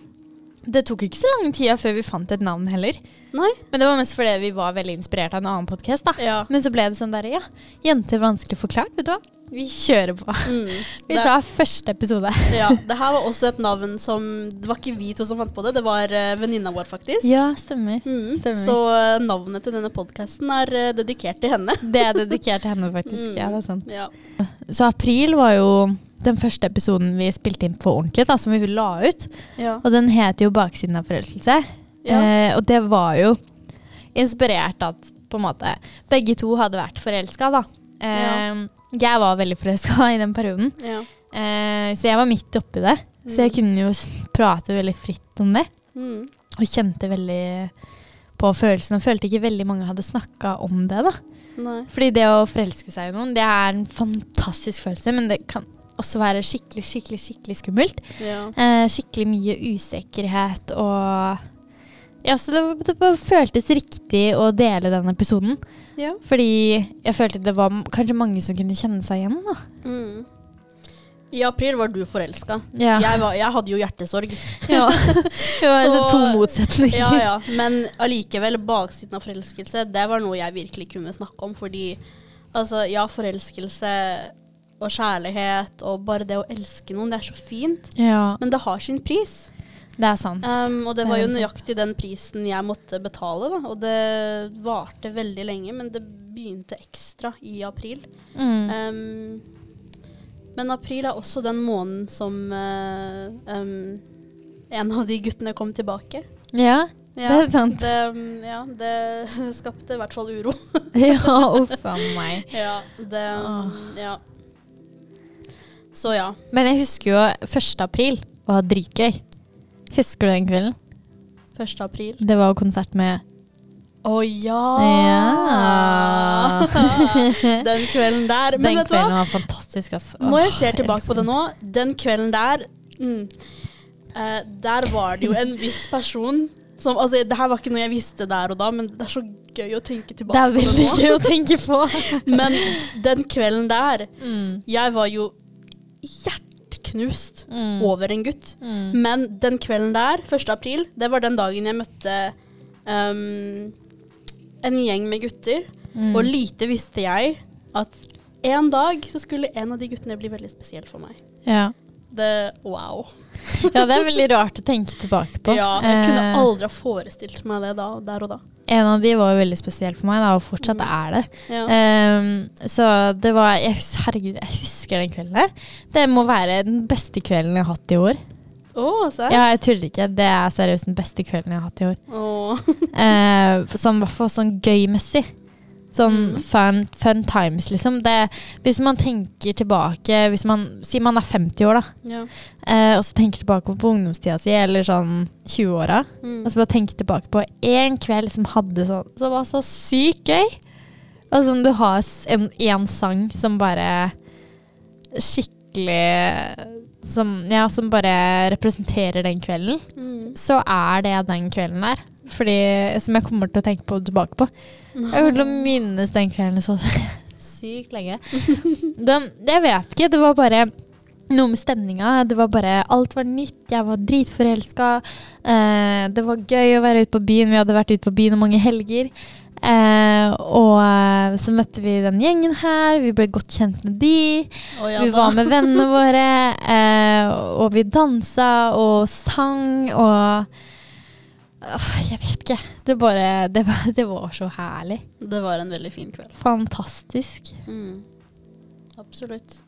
Det tok ikke så lang tid før vi fant et navn heller. Nei. Men det var mest fordi vi var veldig inspirert av en annen podkast. Ja. Men så ble det sånn der, ja. Jenter vanskelig forklart, vet du hva. Vi kjører på. Mm. Vi Det- tar første episode. ja, det her var også et navn som Det var ikke vi to som fant på det, det var uh, venninna vår, faktisk. Ja, stemmer. Mm. stemmer. Så uh, navnet til denne podkasten er uh, dedikert til henne. Det er dedikert til henne, faktisk. Mm. Ja, det er sant. Ja. Så april var jo den første episoden vi spilte inn for ordentlig, da, som vi la ut. Ja. Og den heter jo 'Baksiden av forelskelse'. Ja. Eh, og det var jo inspirert at på en måte begge to hadde vært forelska, da. Eh, Jeg var veldig forelska i den perioden, Ja. eh, så jeg var midt oppi det. Så jeg kunne jo prate veldig fritt om det, Mm. og kjente veldig på følelsene. Og følte ikke veldig mange hadde snakka om det, da. Nei. Fordi det å forelske seg i noen, det er en fantastisk følelse, men det kan også være skikkelig, skikkelig, skikkelig skummelt. Ja. Eh, skikkelig mye usikkerhet og Ja, så det, det bare føltes riktig å dele den episoden. Ja. Fordi jeg følte det var kanskje mange som kunne kjenne seg igjen. da. Mm. I april var du forelska. Ja. Jeg, jeg hadde jo hjertesorg. ja. Det var altså Så- to motsetninger. Ja, ja. Men allikevel, baksiden av forelskelse, det var noe jeg virkelig kunne snakke om. Fordi altså, ja, forelskelse og kjærlighet og bare det å elske noen, det er så fint. Ja, Men det har sin pris. Det er sant. Um, og det Det var jo sant. nøyaktig den prisen jeg måtte betale. Da. Og det varte veldig lenge, men det begynte ekstra i april. Mm. Um, men april er også den måneden som uh, um, en av de guttene kom tilbake. ja, det er sant. Det, ja, det skapte i hvert fall uro. ja, uff a meg. ja, det Ja. Så ja. Men jeg husker jo 1. april var dritgøy. Husker du den kvelden? 1. april. Det var konsert med Å ja! Ja. den kvelden der. Men Den vet du hva? kvelden var fantastisk, ass. Når jeg ser tilbake på det nå, den kvelden der mm, eh, Der var det jo en viss person som Altså, det her var ikke noe jeg visste der og da, men det er så gøy å tenke Det tilbake er på nå. det nå. gøy å tenke på. Men den kvelden der Mm. Jeg var jo hjerteknust Mm. over en gutt. Mm. Men den kvelden der, 1. april, det var den dagen jeg møtte um, en gjeng med gutter. Mm. Og lite visste jeg at en dag så skulle en av de guttene bli veldig spesiell for meg. Ja. Det, wow. ja, det er veldig rart å tenke tilbake på. Ja, jeg kunne Eh, aldri ha forestilt meg det da, der og da. En av de var jo veldig spesiell for meg, da, og fortsatt Mm. er det. Ja. Um, så det var jeg, Herregud, jeg husker den kvelden der. Det må være den beste kvelden jeg har hatt i år. Oh. Ja, jeg tuller ikke. Det er seriøst den beste kvelden jeg har hatt i år. Oh. uh, sånn, I hvert fall sånn gøymessig. Sånn Mm. fun, fun times, liksom. Det, hvis man tenker tilbake hvis man, Si man er 50 år, da. Ja. Eh, og så tenker tilbake på ungdomstida si, eller sånn 20-åra. Mm. Og så bare tenker tilbake på én kveld som hadde sånn Som var så sykt gøy. Og som du har en, en sang som bare skikkelig som, ja, som bare representerer den kvelden, Mm. så er det den kvelden der. Fordi, som jeg kommer til å tenke på tilbake på. Jeg kommer til å minnes den kvelden så sykt lenge. Den, jeg vet ikke, det var bare noe med stemninga. Det var bare, Alt var nytt, jeg var dritforelska. Eh, det var gøy å være ute på byen. Vi hadde vært ute på byen mange helger. Eh, og eh, så møtte vi den gjengen her. Vi ble godt kjent med de. Oh, ja vi var med vennene våre. Eh, og vi dansa og sang og Jeg vet ikke. Det, bare, det, var, det var så herlig. Det var en veldig fin kveld. Fantastisk. Mm. Absolutt.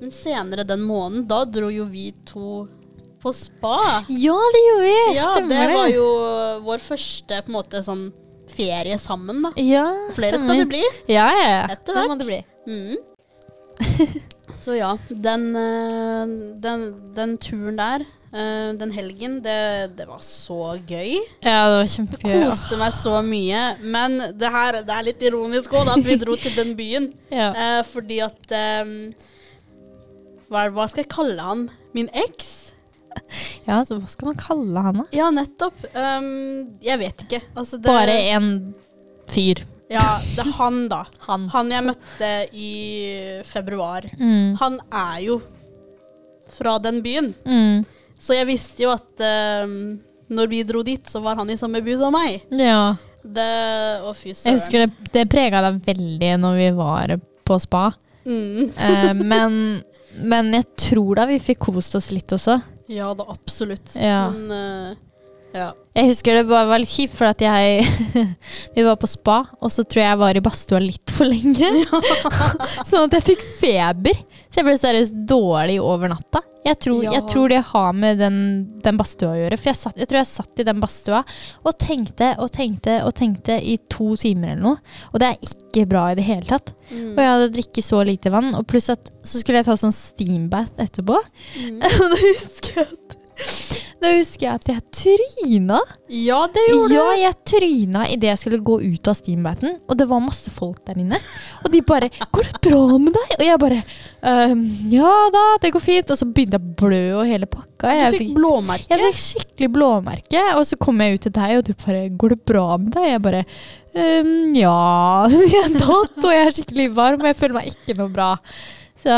Men senere den måneden, da dro jo vi to på spa. Ja, det gjorde vi! Ja, Stemmer det det. var jo vår første på en måte sånn ferie sammen, da. Ja, Flere stemmer. skal det bli. Ja, ja, ja. Etter Det hvert. må det bli. Mm. Så ja, den, eh, den, den turen der, eh, den helgen, det, det var så gøy. Ja, det var kjempegøy. Det Koste meg så mye. Men det her det er litt ironisk òg, at vi dro til den byen. Ja. uh, fordi at um, hva, hva skal jeg kalle han? Min eks? ja, så hva skal man kalle han, da? Ja, nettopp. Um, jeg vet ikke. Altså, det, Bare en fyr. Ja, det er han, da. Han. Han jeg møtte i februar. Mm. Han er jo fra den byen. Mm. Så jeg visste jo at uh, når vi dro dit, så var han i samme by som meg. Ja. Det, å, fy Jeg husker det, det prega deg veldig når vi var på spa. Mm. uh, men, men jeg tror da vi fikk kost oss litt også. Ja da, absolutt. Ja. Men uh, Ja. Jeg husker det var litt kjipt, for at jeg Vi var på spa, og så tror jeg jeg var i badstua litt for lenge. sånn at jeg fikk feber. Så jeg ble seriøst dårlig over natta. Jeg tror, Ja. jeg tror det har med den, den badstua å gjøre. For jeg, satt, jeg tror jeg satt i den badstua og tenkte og tenkte og tenkte i to timer eller noe. Og det er ikke bra i det hele tatt. Mm. Og jeg hadde drikket så lite vann, og pluss at så skulle jeg ta sånn steambath etterpå. Mm. Og da husker jeg at Da husker jeg at jeg tryna. Ja, det gjorde Ja, jeg tryna idet jeg skulle gå ut av steambaten, og det var masse folk der inne. Og de bare 'Går det bra med deg?' Og jeg bare «Ehm, 'Ja da, det går fint.' Og så begynte jeg å blø og hele pakka. Du Jeg fikk blåmerke. jeg fikk skikkelig blåmerke, og så kom jeg ut til deg, og du bare 'Går det bra med deg?' Jeg bare «Ehm, 'Ja, jeg tatt, og jeg er skikkelig varm, og jeg føler meg ikke noe bra'. Så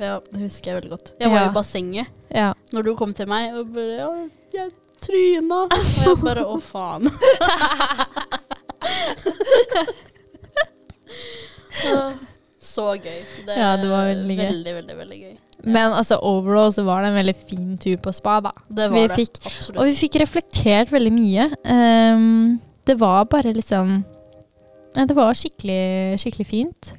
Ja, det husker jeg veldig godt. Jeg var Ja. i bassenget ja. når du kom til meg og bare ja, 'Jeg tryna'. Og jeg bare 'Å, faen'. Så- Så gøy. Det, Ja, det var veldig gøy. Veldig, veldig, veldig gøy. Men altså, overall så var det en veldig fin tur på spa, da. Det var Vi det. fikk- Absolutt. Og vi fikk reflektert veldig mye. Um, det var bare liksom ja, Det var skikkelig, skikkelig fint.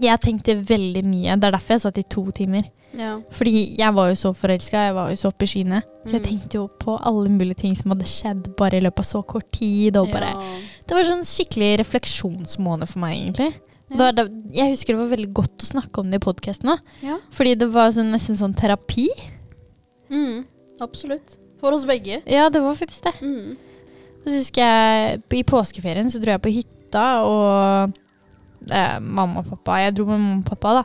Jeg tenkte veldig mye. Det er derfor jeg satt i to timer. Ja. Fordi jeg var jo så forelska, jeg var jo så oppe i skyene. Så jeg Mm. tenkte jo på alle mulige ting som hadde skjedd bare i løpet av så kort tid. Bare, Ja. Det var sånn skikkelig refleksjonsmåned for meg, egentlig. Ja. Da, jeg husker det var veldig godt å snakke om det i podkasten òg. Ja. Fordi det var sånn, nesten sånn terapi. Mm, absolutt. For oss begge. Ja, det var faktisk det. Mm. Så husker jeg I påskeferien så dro jeg på hytta, og eh, mamma og pappa Jeg dro med mamma og pappa, da.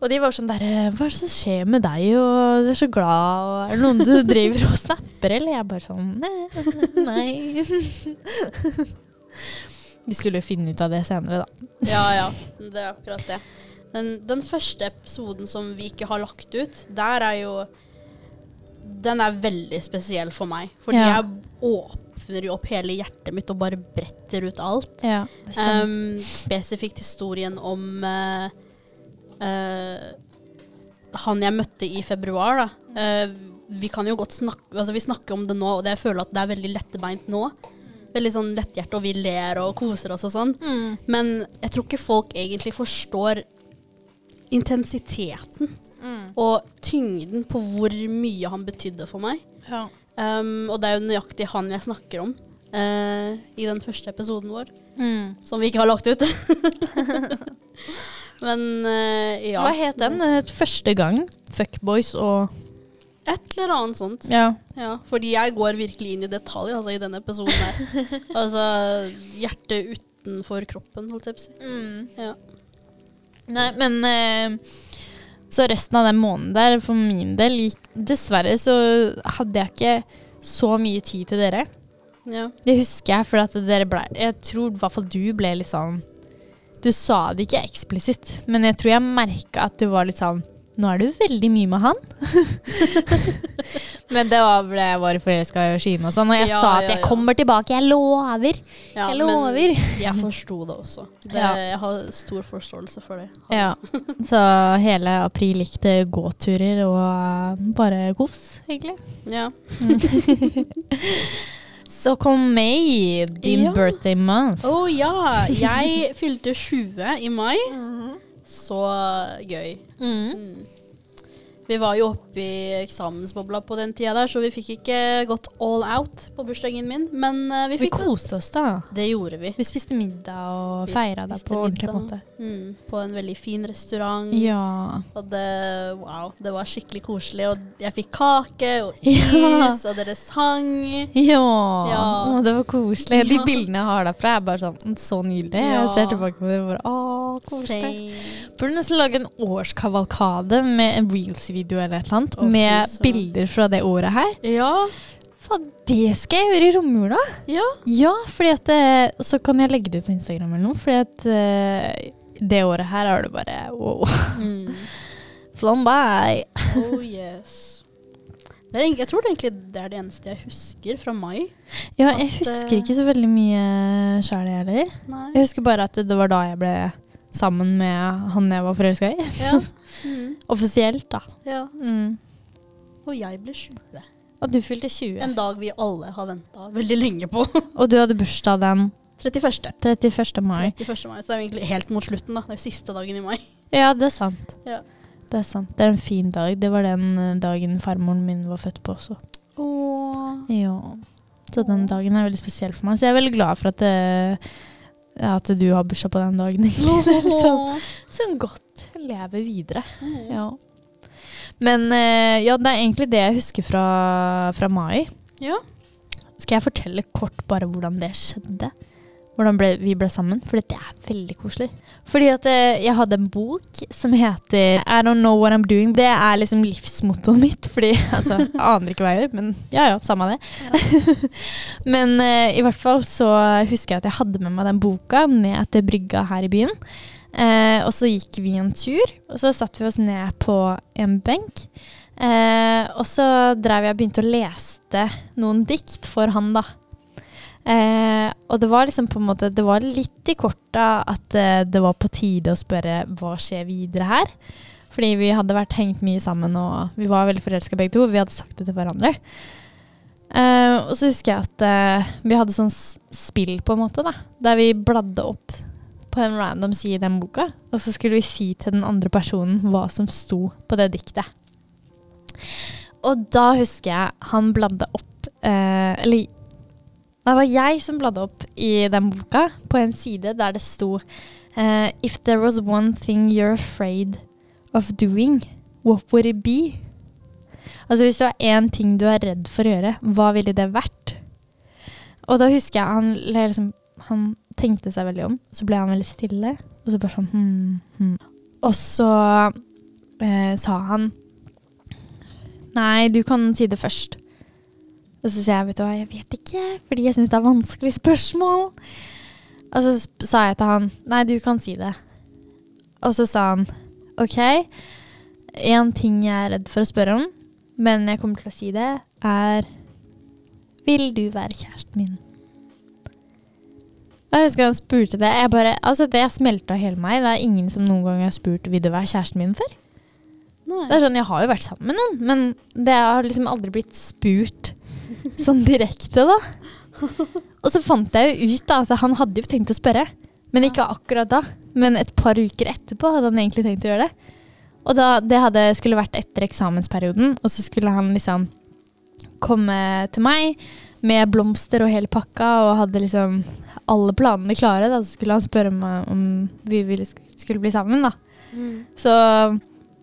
Og de var sånn der eh, Hva er det som skjer med deg, og du er så glad, og er det noen du driver og snapper, eller? Jeg bare sånn Nei. nei. De skulle jo finne ut av det senere, da. Ja, ja. Det er akkurat det. Den, den første episoden som vi ikke har lagt ut, der er jo Den er veldig spesiell for meg. Fordi Ja. jeg åpner jo opp hele hjertet mitt og bare bretter ut alt. Ja. Um, spesifikt historien om eh, han jeg møtte i februar, da. Eh, vi kan jo godt snakke Altså, vi snakker om det nå, og det, jeg føler at det er veldig lettebeint nå. Veldig sånn letthjerte, og vi ler og koser oss og sånn. Mm. Men jeg tror ikke folk egentlig forstår intensiteten Mm. og tyngden på hvor mye han betydde for meg. Ja. Um, og det er jo nøyaktig han jeg snakker om uh, i den første episoden vår, Mm. som vi ikke har lagt ut. Men uh, ja. Hva het den? Første gang. Fuckboys og Et eller annet sånt. Ja. Ja, fordi jeg går virkelig inn i detalj altså, i denne episoden her. altså hjertet utenfor kroppen, holdt jeg på å si. Ja. Nei, men uh, Så resten av den måneden der, for min del, gikk Dessverre så hadde jeg ikke så mye tid til dere. ja. Det husker jeg, for at dere ble Jeg tror i hvert fall du ble litt sånn Du sa det ikke eksplisitt, men jeg tror jeg merka at du var litt sånn Nå er du veldig mye med han. men det var fordi jeg var forelska i Skine og sånn, og jeg Ja, sa at ja, jeg kommer tilbake, jeg lover. Ja, Jeg men lover. Jeg forsto det også. Det, Ja. Jeg har stor forståelse for det. Ja. Så hele april gikk det gåturer og bare kos, egentlig. Ja. Så kom May, din Ja. birthday month. Å ja! Jeg fylte 20 i mai. Så gøy. Mm. Mm. Vi var jo oppe i eksamensbobla på den tida der, så vi fikk ikke gått all out på bursdagen min. Men eh, vi Vi koste oss, da. Det gjorde vi. Vi spiste middag og feira det på ordentlig måte. Mm, på en veldig fin restaurant. Ja. Og det, wow, det var skikkelig koselig. Og jeg fikk kake og Ja. is, og dere sang. Ja. Ja. Å, det var koselig. De bildene jeg har derfra, er bare sånn så nydelig. Ja. Jeg ser tilbake på det og bare Å, koselig. Burde nesten lage en årskavalkade med en reels-video eller et eller annet, oh, med søren. bilder fra det året her. Ja. Faen, det skal jeg gjøre i romjula! Ja. Ja, fordi at eh, Så kan jeg legge det ut på Instagram eller noe, fordi at eh, det året her er det bare wow. Mm. Flom by. Oh yes. Det er, jeg tror det egentlig det er det eneste jeg husker fra mai. Ja, jeg husker eh, ikke så veldig mye sjæl, jeg heller. Jeg husker bare at det var da jeg ble sammen med han jeg var forelska i. Ja. Mm. Offisielt, da. ja. Mm. Og jeg ble 20. Og du fylte 20. En dag vi alle har venta veldig lenge på. Og du hadde bursdag den 31. 31. mai. 31. mai. Så det er jo egentlig helt mot slutten, da. Det er jo siste dagen i mai. Ja, det er sant. Ja. Det er sant. Det er en fin dag. Det var den eh, dagen farmoren min var født på også. Åh. Ja. Så den dagen er veldig spesiell for meg. Så jeg er veldig glad for at, det, at du har bursdag på den dagen. sånn, sånn godt leve videre. Ja. Men eh, ja, det er egentlig det jeg husker fra, fra mai. Ja. Skal jeg fortelle kort bare hvordan det skjedde? Hvordan ble, vi ble sammen? For det er veldig koselig. Fordi at eh, jeg hadde en bok som heter I Don't Know What I'm Doing. Det er liksom livsmottoet mitt. Fordi altså, jeg aner ikke hva jeg gjør, men ja ja, samme det. men uh, i hvert fall så husker jeg at jeg hadde med meg den boka ned til brygga her i byen. Eh, og så gikk vi en tur, og så satte vi oss ned på en benk. Eh, og så drev jeg og begynte å lese noen dikt for han, da. Eh, og det var liksom på en måte Det var litt i korta at eh, det var på tide å spørre hva skjer videre her. Fordi vi hadde vært hengt mye sammen, og vi var veldig forelska begge to. Vi hadde sagt det til hverandre. Eh, og så husker jeg at eh, vi hadde sånn spill, på en måte, da. Der vi bladde opp på en random side i den boka, og så skulle vi si til den andre personen hva som sto på det diktet. Og da husker jeg han bladde opp eh, Eller det var jeg som bladde opp i den boka, på en side der det sto eh, If there was one thing you're afraid of doing, what would it be? Altså hvis det var én ting du er redd for å gjøre, hva ville det vært? Og da husker jeg han, liksom, han tenkte seg veldig om, så ble han veldig stille, og så bare sånn hmm, hmm. Og så eh, sa han Nei, du kan si det først. Og så sier jeg, vet du hva, jeg vet ikke, fordi jeg syns det er vanskelig spørsmål. Og så sa jeg til han, nei, du kan si det. Og så sa han, ok, en ting jeg er redd for å spørre om, men jeg kommer til å si det, er, vil du være kjæresten min? Jeg husker han spurte det, jeg bare, altså det smelta hele meg, det er ingen som noen gang har spurt, vil du være kjæresten min før? Nei. Det er sånn, Jeg har jo vært sammen med noen, men det har liksom aldri blitt spurt sånn direkte, da. Og så fant jeg jo ut, da. Altså, han hadde jo tenkt å spørre, men ikke akkurat da. Men et par uker etterpå hadde han egentlig tenkt å gjøre det. Og da, det hadde, skulle vært etter eksamensperioden, og så skulle han liksom komme til meg med blomster og hele pakka, og hadde liksom alle planene klare. Da. Så skulle han spørre meg om vi ville, skulle bli sammen, da. Mm. Så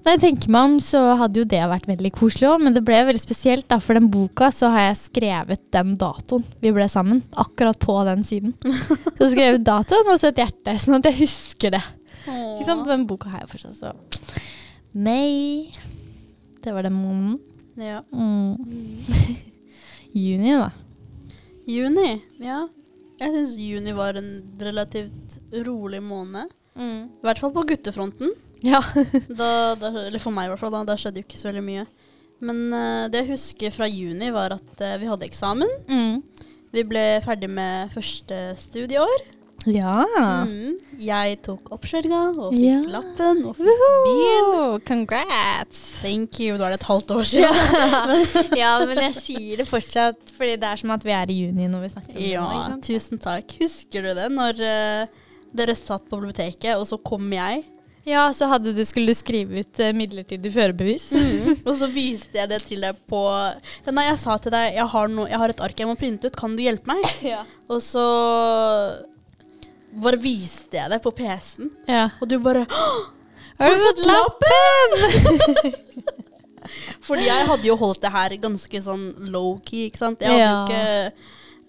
når jeg tenker meg om, så hadde jo det vært veldig koselig òg, men det ble veldig spesielt, da. For den boka så har jeg skrevet den datoen vi ble sammen. Akkurat på den siden. Så jeg skrevet datoen og så et hjerte, sånn at jeg husker det. Ikke sant? Den boka har jeg fortsatt, så May. Det var den måneden. Ja. Mm. Juni, da. Juni, ja. Jeg syns juni var en relativt rolig måned. I hvert fall på guttefronten. Ja. Da, da, eller for meg i hvert fall, da. Da skjedde jo ikke så veldig mye. Men uh, det jeg husker fra juni, var at uh, vi hadde eksamen. Mm. Vi ble ferdig med første studieår. Ja. Mm. Jeg tok oppkjøringa og fikk Ja. lappen og fikk bil. Congrats! Thank you. Da er det et halvt år siden. ja, men jeg sier det fortsatt, fordi det er som at vi er i juni når vi snakker om det. Ja, tusen takk. Husker du det når uh, dere satt på biblioteket, og så kom jeg? Ja, så du, skulle du skrive ut eh, midlertidig førerbevis. og så viste jeg det til deg på Nei, jeg sa til deg jeg har, no, jeg har et ark jeg må printe ut, kan du hjelpe meg? Ja. Og så bare viste jeg det på PC-en, ja. og du bare Har du fått lappen? Fordi jeg hadde jo holdt det her ganske sånn low-key, ikke sant. Jeg hadde Ja. jo ikke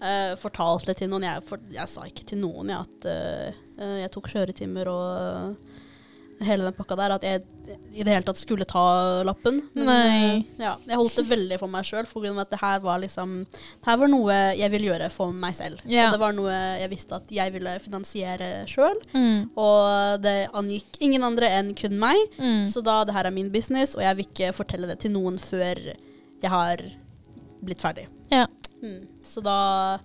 uh, fortalt det til noen. Jeg, for, jeg sa ikke til noen jeg, at eh, jeg tok kjøretimer og hele den pakka der. At jeg i det hele tatt skulle ta lappen. Men, Nei. eh, ja, jeg holdt det veldig for meg sjøl, av at det her var liksom Det her var noe jeg ville gjøre for meg selv. Ja. Og det var noe jeg visste at jeg ville finansiere sjøl. Mm. Og det angikk ingen andre enn kun meg. Mm. Så da det her er min business, og jeg vil ikke fortelle det til noen før jeg har blitt ferdig. Ja. Mm. Så da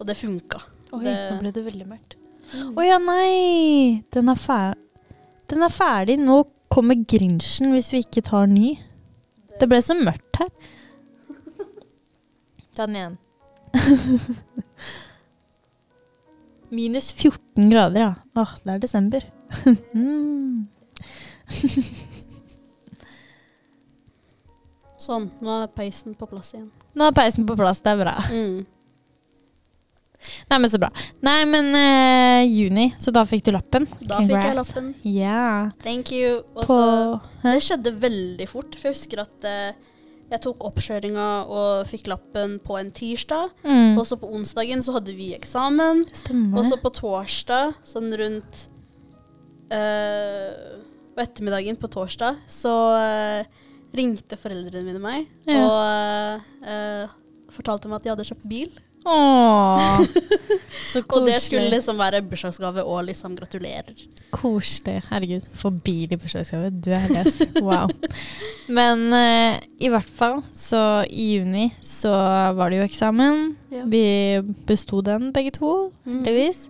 Og det funka. Oi, Det- nå ble det veldig mørkt. Å ja, nei! Den er, fer den er ferdig. Nå kommer Grinchen hvis vi ikke tar ny. Det ble så mørkt her. Ta den igjen. Minus 14 grader, ja. Åh, det er desember. mm. Sånn, nå er peisen på plass igjen. Nå er peisen på plass, det er bra. Mm. Nei, men så bra. Nei, men uh, juni, så da fikk du lappen. Da fikk jeg lappen. Ja. Thank you. Og På Det skjedde veldig fort, for jeg husker at uh, jeg tok oppkjøringa og fikk lappen på en tirsdag. mm. Og så på onsdagen så hadde vi eksamen. Stemmer Og så på torsdag, sånn rundt eh, På ettermiddagen på torsdag, så eh, ringte foreldrene mine meg Ja. og eh, fortalte meg at de hadde kjøpt bil. Åh, så Og det skulle liksom være bursdagsgave og liksom gratulerer. Koselig. Herregud, for bil i bursdagsgave. Du er løs. Wow. Men uh, i hvert fall, så i juni så var det jo eksamen. Ja. Vi besto den begge to, Mm. heldigvis.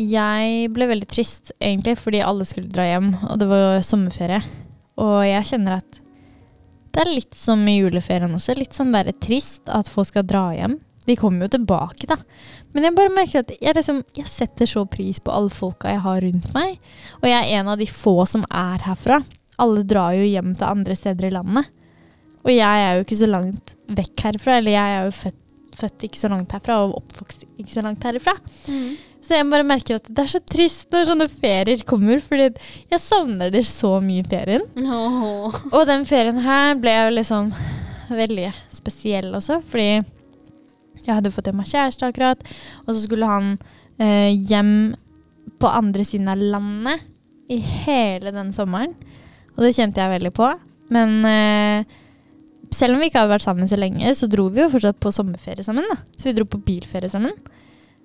Jeg ble veldig trist, egentlig, fordi alle skulle dra hjem, og det var sommerferie. Og jeg kjenner at det er litt som i juleferien også. Litt sånn der trist at folk skal dra hjem. De kommer jo tilbake, da. Men jeg bare merker at jeg, liksom, jeg setter så pris på alle folka jeg har rundt meg. Og jeg er en av de få som er herfra. Alle drar jo hjem til andre steder i landet. Og jeg er jo ikke så langt vekk herfra. Eller jeg er jo født, født ikke så langt herfra og oppvokst ikke så langt herfra. Mm. Så jeg bare merker at det er så trist når sånne ferier kommer, fordi jeg savner det så mye i ferien. Oh. Og den ferien her ble jo liksom veldig spesiell også, fordi jeg hadde fått meg kjæreste akkurat, og så skulle han eh, hjem på andre siden av landet i hele den sommeren. Og det kjente jeg veldig på. Men eh, selv om vi ikke hadde vært sammen så lenge, så dro vi jo fortsatt på sommerferie sammen. da. Så vi dro på bilferie sammen.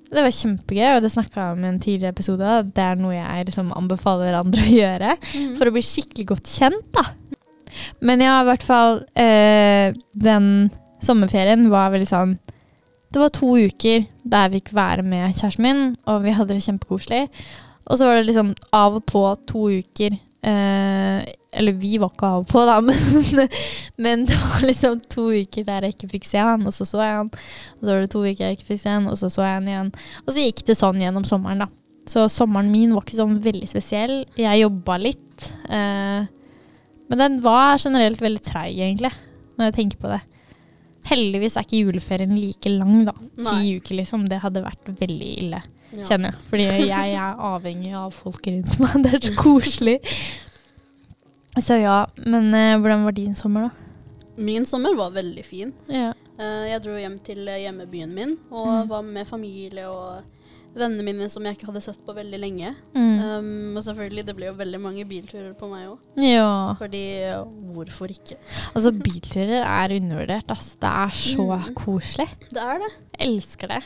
Det var kjempegøy, og det snakka jeg om i en tidligere episode. at Det er noe jeg liksom anbefaler andre å gjøre Mm. for å bli skikkelig godt kjent, da. Men ja, i hvert fall eh, Den sommerferien var veldig sånn Det var to uker der vi fikk være med kjæresten min, og vi hadde det kjempekoselig. Og så var det liksom av og på to uker eh, Eller vi var ikke av og på, da, men, men det var liksom to uker der jeg ikke fikk se han, og så så jeg han. Og så var det to uker jeg ikke fikk se han, og så så jeg han igjen. Og så gikk det sånn gjennom sommeren, da. Så sommeren min var ikke sånn veldig spesiell. Jeg jobba litt. Eh, men den var generelt veldig treig, egentlig, når jeg tenker på det. Heldigvis er ikke juleferien like lang, da. Ti uker, liksom. Det hadde vært veldig ille, Ja. kjenner jeg. Fordi jeg er avhengig av folk rundt meg. Det er så koselig. Så ja, men eh, hvordan var din sommer, da? Min sommer var veldig fin. Ja. Eh, jeg dro hjem til eh, hjemmebyen min og Mm. var med familie og vennene mine som jeg ikke hadde sett på veldig lenge. Mm. Um, og selvfølgelig, det ble jo veldig mange bilturer på meg òg. ja. Fordi hvorfor ikke? Altså, bilturer er undervurdert, ass. Det er så Mm. koselig. Det er det. Jeg elsker det.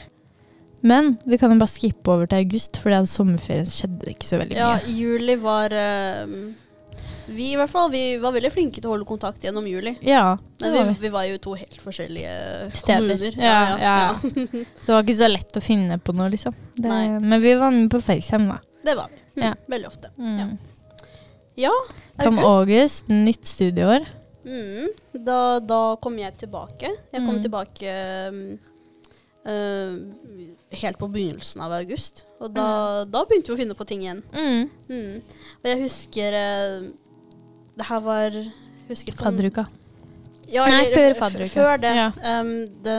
Men vi kan jo bare skippe over til august, for sommerferien skjedde det ikke så veldig Ja, mye. juli var eh, Vi i hvert fall, vi var veldig flinke til å holde kontakt gjennom juli. Ja, det var vi, vi. var jo to helt forskjellige Steder. kommuner. Ja, ja. Så det var ikke så lett å finne på noe, liksom. Det, Nei. men vi var med på FaceTime, da. Det var vi. Mm, Ja. Veldig ofte. Mm. Ja. Kom august, nytt studieår. Mm, da, da kom jeg tilbake. Jeg kom Mm. tilbake um, helt på begynnelsen av august. Og da, da begynte vi å finne på ting igjen. Mm. Mm. Og jeg husker uh, Det her var husker ikke Fadderuka. Ja, Nei, før fadderuka. Før det. Ja. Um, det,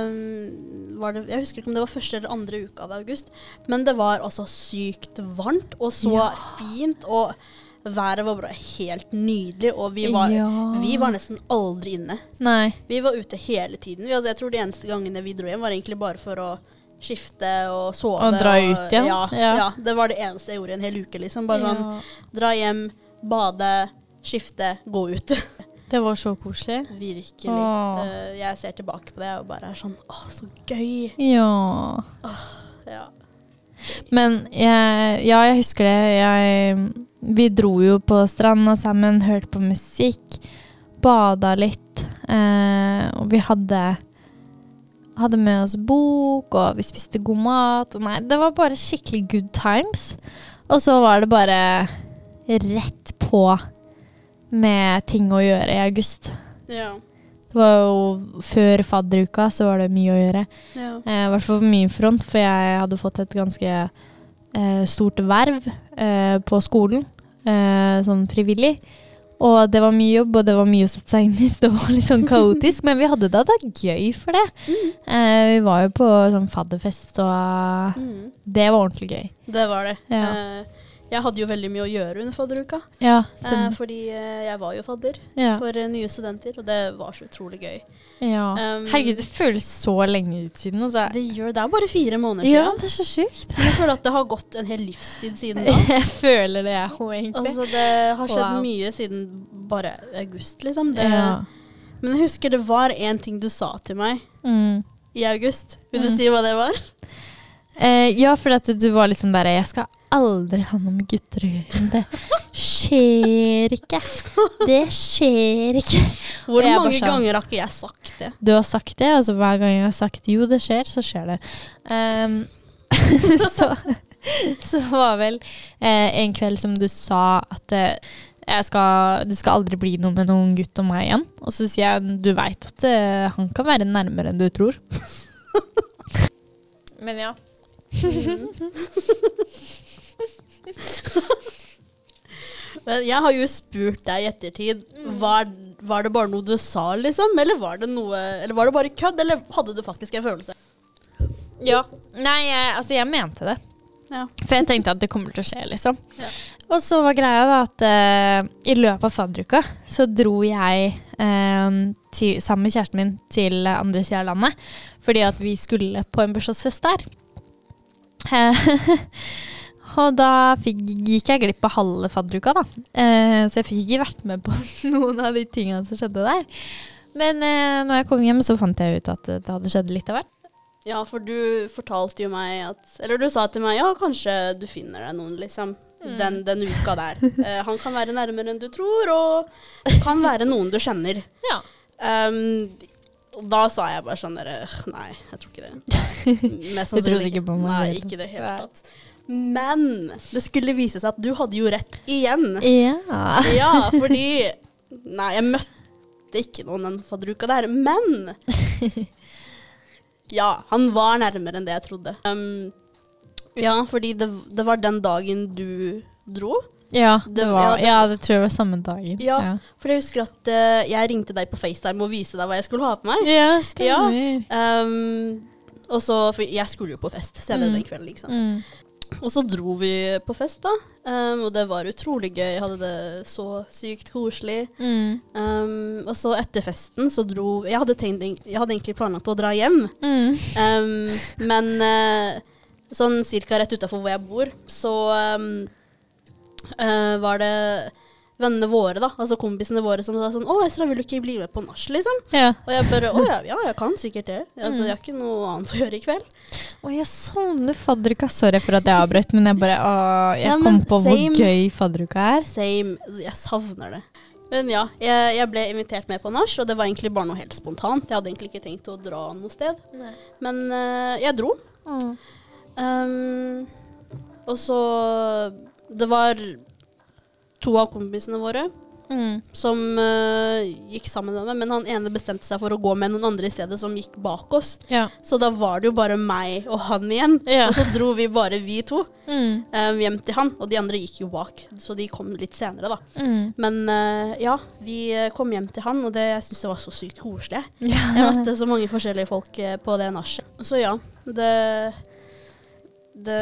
var det. Jeg husker ikke om det var første eller andre uka av august, men det var altså sykt varmt og så Ja. fint. Og været var bare helt nydelig, og vi var, Ja. vi var nesten aldri inne. Nei. Vi var ute hele tiden. Vi, altså, jeg tror de eneste gangene vi dro hjem, var egentlig bare for å skifte og sove. Og dra ut igjen. Ja, Ja. ja. Det var det eneste jeg gjorde i en hel uke. liksom. Bare sånn dra hjem, bade, skifte, gå ut. Det var så koselig. Virkelig. Eh, jeg ser tilbake på det og bare er sånn Å, så gøy. Ja. Ja. Men jeg, ja, jeg husker det. Jeg, vi dro jo på stranda sammen, hørte på musikk, bada litt. Eh, og vi hadde hadde med oss bok, og vi spiste god mat. Nei, det var bare skikkelig good times. Og så var det bare rett på med ting å gjøre i august. ja. Det var jo før fadderuka, så var det mye å gjøre. Ja. Eh, hvert fall på min front, for jeg hadde fått et ganske eh, stort verv eh, på skolen, eh, sånn frivillig. Og det var mye jobb, og det var mye å sette seg inn i, så det var litt sånn kaotisk. Men vi hadde det da gøy for det. Mm. Eh, vi var jo på sånn fadderfest, og Mm. det var ordentlig gøy. Det var det. Ja. Jeg hadde jo veldig mye å gjøre under fadderuka. Ja, Eh, fordi eh, jeg var jo fadder Ja. for eh, nye studenter, og det var så utrolig gøy. ja. Um, Herregud, det føles så lenge ut siden. Altså. Det gjør det er bare fire måneder siden. Ja, det er så sykt. Men jeg føler at det har gått en hel livstid siden da. Jeg føler det, jeg òg, egentlig. Altså, det har skjedd Wow. mye siden bare august, liksom. Det, ja. Men jeg husker det var én ting du sa til meg Mm. i august. Vil du Mm. si hva det var? Eh, ja, for at du var liksom der Jeg skal aldri ha noe med gutter å gjøre. Det skjer ikke. Det skjer ikke. Hvor mange sa- ganger har ikke jeg sagt det? Du har sagt det, og så hver gang jeg har sagt jo, det skjer, så skjer det. Um, så, så var vel eh, en kveld som du sa at eh, skal, det skal aldri bli noe med noen gutt og meg igjen. Og så sier jeg du veit at eh, han kan være nærmere enn du tror. Men ja. Men jeg har jo spurt deg i ettertid. Var, var det bare noe du sa, liksom? Eller var det noe Eller var det bare kødd? Eller hadde du faktisk en følelse? Ja. Nei, jeg, altså jeg mente det. Ja. For jeg tenkte at det kommer til å skje, liksom. Ja. Og så var greia da at uh, i løpet av fadderuka så dro jeg uh, til, sammen med kjæresten min til andre sida av landet. Fordi at vi skulle på en bursdagsfest der. Og da fikk, gikk jeg glipp av halve fadderuka, da. Eh, så jeg fikk ikke vært med på noen av de tingene som skjedde der. Men eh, når jeg kom hjem, så fant jeg ut at det hadde skjedd litt av hvert. Ja, for du fortalte jo meg at Eller du sa til meg ja, kanskje du finner deg noen, liksom. Den, den uka der. Eh, han kan være nærmere enn du tror, og det kan være noen du kjenner. Ja. Um, og da sa jeg bare sånn derre Nei, jeg tror ikke det. Mest Du trodde ikke på meg Nei, ikke i det hele tatt. Men det skulle vise seg at du hadde jo rett igjen. Ja. Ja, fordi Nei, jeg møtte ikke noen den fadderuka der, men Ja, han var nærmere enn det jeg trodde. Um, ja, fordi det, det var den dagen du dro. Ja, det var, ja, det- ja, tror jeg var samme dagen. Ja. ja. For jeg husker at uh, jeg ringte deg på FaceTime og viste deg hva jeg skulle ha på meg. Ja, stemmer. Um, og så, for jeg skulle jo på fest senere Mm. den kvelden. ikke sant? Mm. Og så dro vi på fest, da. Um, og det var utrolig gøy. Jeg hadde det så sykt koselig. Mm. Um, og så etter festen så dro Jeg hadde, tenkt, jeg hadde egentlig planlagt å dra hjem. Mm. Um, men uh, sånn cirka rett utafor hvor jeg bor, så eh, var det vennene våre, da, altså kompisene våre, som sa sånn 'Å, Esra, vil du ikke bli med på nach?' liksom. Ja. Og jeg bare 'Å ja, ja, jeg kan sikkert det'. Altså, jeg har ikke noe annet å gjøre i kveld. Og jeg savner fadderuka. Sorry for at jeg avbrøt, men jeg bare å, Jeg Ja, kom på same. hvor gøy fadderuka er. Same. Jeg savner det. Men ja, jeg, jeg ble invitert med på nach, og det var egentlig bare noe helt spontant. Jeg hadde egentlig ikke tenkt å dra noe sted. Men eh, jeg dro. Mm. Um, og så Det var to av kompisene våre Mm. som uh, gikk sammen med meg, men han ene bestemte seg for å gå med noen andre i stedet som gikk bak oss. Ja. Så da var det jo bare meg og han igjen. Ja. Og så dro vi bare vi to Mm. uh, hjem til han, og de andre gikk jo bak. Så de kom litt senere, da. Mm. Men uh, ja, vi kom hjem til han, og det, jeg syns det var så sykt koselig. Ja. Jeg møtte så mange forskjellige folk på det nachet. Så ja, det Det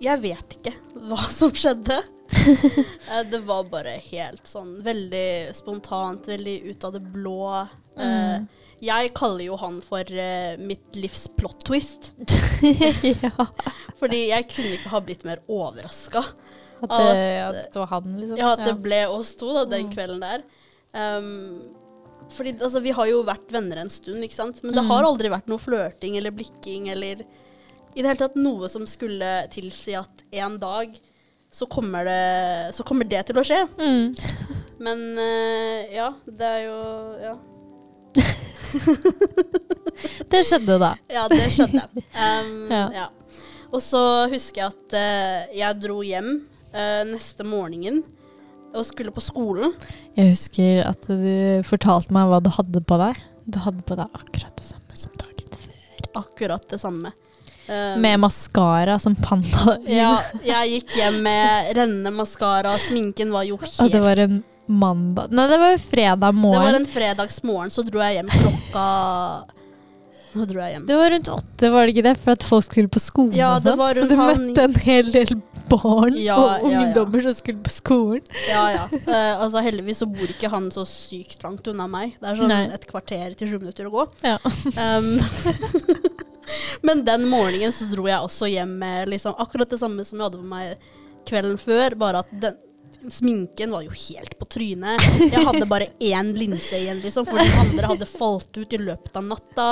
Jeg vet ikke hva som skjedde. Eh, det var bare helt sånn veldig spontant, veldig ut av det blå. Eh, Mm. jeg kaller jo han for eh, mitt livs plot twist. ja. Fordi jeg kunne ikke ha blitt mer overraska. At, At, det, var han, liksom. Ja, at det ble oss to da, den Mm. kvelden der. Um, fordi altså, vi har jo vært venner en stund, ikke sant? men det Mm. har aldri vært noe flørting eller blikking eller i det hele tatt noe som skulle tilsi at en dag så kommer det, så kommer det til å skje. Mm. Men uh, ja, det er jo Ja, Det skjedde da. ja det skjedde. Um, Ja. ja. Og så husker jeg at uh, jeg dro hjem uh, neste morgenen. og skulle på skolen. Jeg husker at du fortalte meg hva du hadde på deg. Du hadde på deg akkurat det samme som dagen før. Akkurat det samme. Um, Med maskara som panda. Ja, jeg gikk hjem med rennende maskara, sminken var jo helt Og det var en mandag Nei, det var jo fredag Det var en fredagsmorgen, så dro jeg hjem klokka Nå dro jeg hjem. Det var rundt åtte, var det ikke det? For at folk skulle på skolen. Ja, det var rundt Så du møtte en hel del barn Ja, og ja, ja. ungdommer som skulle på skolen. Ja, ja. Uh, altså Heldigvis så bor ikke han så sykt langt unna meg. Det er sånn Nei. et kvarter til sju minutter å gå. Ja. Um, men den morgenen så dro jeg også hjem med liksom akkurat det samme som jeg hadde på meg kvelden før, bare at den Sminken var jo helt på trynet. Jeg hadde bare én linse igjen, liksom, for de andre hadde falt ut i løpet av natta.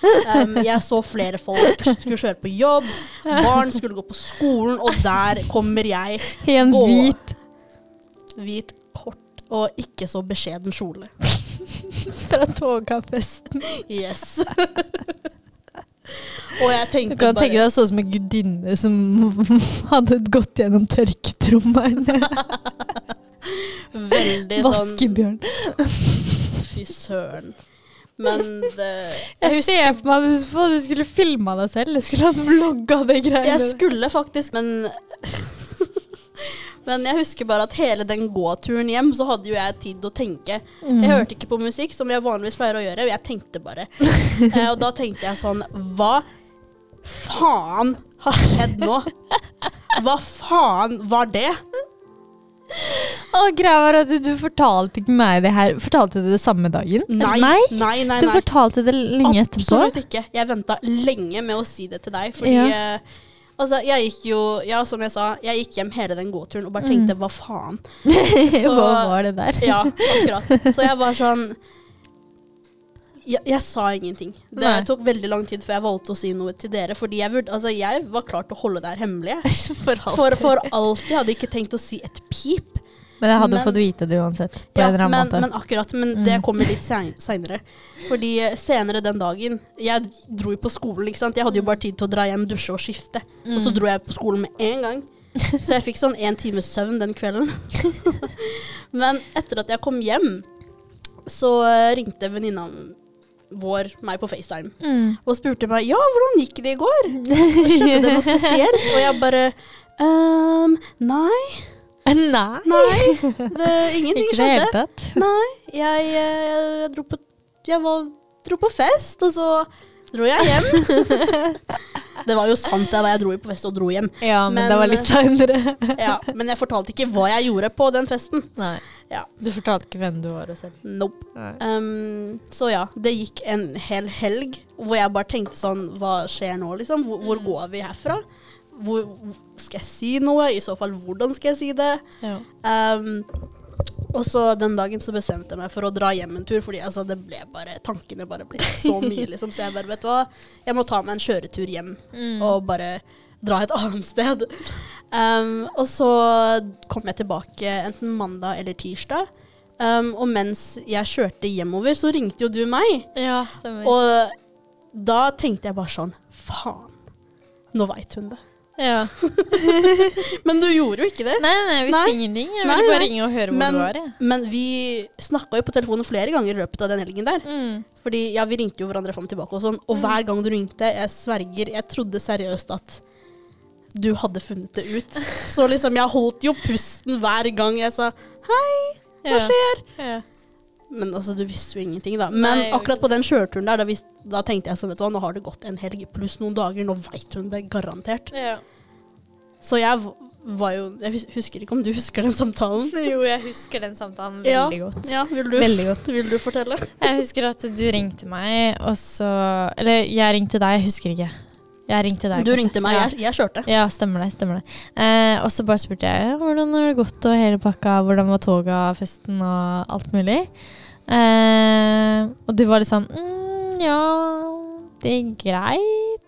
Um, jeg så flere folk skulle kjøre på jobb, barn skulle gå på skolen, og der kommer jeg I en Gå. hvit hvit, kort og ikke så beskjeden kjole. fra togkafesten. Yes. Og jeg Du kan kan tenke deg sånn som en gudinne som hadde gått gjennom tørketrommelen. veldig sånn Vaskebjørn. Fy søren. Men det Jeg Jeg, ser for meg at du- skulle filma deg selv. Du skulle hatt vlogga det greiene. jeg skulle faktisk, men Men jeg husker bare at hele den gåturen hjem, så hadde jo jeg tid å tenke. Mm. Jeg hørte ikke på musikk, som jeg vanligvis pleier å gjøre. Jeg tenkte bare. Eh, og da tenkte jeg sånn Hva faen har skjedd nå? Hva faen var det? Og greia var at du, du fortalte ikke meg det her. Fortalte du det samme dagen? Nei, Nei? nei, nei. Du fortalte det lenge etterpå? Absolutt ikke. Jeg venta lenge med å si det til deg, fordi Ja. eh, Altså, jeg gikk jo Ja, som jeg sa, jeg gikk hjem hele den gåturen og bare Mm. tenkte hva faen? Hva var det der? Ja, akkurat. Så jeg var sånn jeg, jeg sa ingenting. Det Nei. tok veldig lang tid før jeg valgte å si noe til dere. Fordi jeg, vurd- altså, jeg var klar til å holde det her hemmelig. jeg. For For, for alltid. Jeg hadde ikke tenkt å si et pip. Men jeg hadde Men- fått vite det uansett. På Ja, en eller annen men, måte. men akkurat, men Mm. det kommer litt seinere. Fordi eh, senere den dagen Jeg dro jo på skolen, ikke sant. Jeg hadde jo bare tid til å dra hjem, dusje og skifte. Og Mm. så dro jeg på skolen med en gang. Så jeg fikk sånn én times søvn den kvelden. men etter at jeg kom hjem, så eh, ringte venninna vår meg på FaceTime Mm. og spurte meg ja, hvordan gikk det i går. Så Skjedde det noe spesielt? Og jeg bare ehm, nei, Nei! nei. Det, ingenting Ikke i det hele tatt. Nei, jeg, jeg, jeg dro på Jeg var, dro på fest, og så dro jeg hjem. det var jo sant, det var jeg dro på fest og dro hjem. Ja, men, Men- det var litt seinere. Ja, men jeg fortalte ikke hva jeg gjorde på den festen. Nei. Ja. Du fortalte ikke hvem du var og selv. Nope. Um, så ja, det gikk en hel helg hvor jeg bare tenkte sånn Hva skjer nå, liksom? Hvor, hvor går vi herfra? Hvor, skal jeg si noe? I så fall, hvordan skal jeg si det? Ja. Um, og så den dagen så bestemte jeg meg for å dra hjem en tur, fordi altså, det ble bare, tankene bare ble så mye, liksom. Så jeg bare, vet du hva, jeg må ta meg en kjøretur hjem Mm. og bare dra et annet sted. Um, og så kom jeg tilbake enten mandag eller tirsdag. Um, og mens jeg kjørte hjemover, så ringte jo du meg. ja, stemmer. Og da tenkte jeg bare sånn Faen, nå veit hun det. Ja. Men du gjorde jo ikke det. Nei, nei, jeg visste Nei. ingenting. Jeg Nei, ville bare ringe og høre hvor Men, du var. Jeg. men vi snakka jo på telefonen flere ganger i løpet av den helgen der. Mm. Fordi ja, vi ringte jo hverandre fram og tilbake og sånn. Og hver gang du ringte, jeg sverger, jeg trodde seriøst at du hadde funnet det ut. Så liksom, jeg holdt jo pusten hver gang jeg sa hei, hva Ja. skjer? Ja. Men altså, du visste jo ingenting, da. Men Nei, akkurat på den kjøreturen der, da, visst, da tenkte jeg sånn, vet du hva, nå har det gått en helg pluss noen dager, nå veit hun det garantert. Ja. Så jeg var jo Jeg husker ikke om du husker den samtalen? Jo, jeg husker den samtalen Ja. veldig godt. Ja, vil du, Veldig godt. Vil du fortelle? Jeg husker at du ringte meg, og så Eller jeg ringte deg, jeg husker ikke. Jeg ringte deg. Du kanskje. ringte meg, Ja. jeg, jeg kjørte. Ja, stemmer det. stemmer det. Eh, og så bare spurte jeg hvordan har det gått og hele pakka, hvordan var toga, festen og alt mulig. Eh, og du var litt sånn mm, ja, det er greit.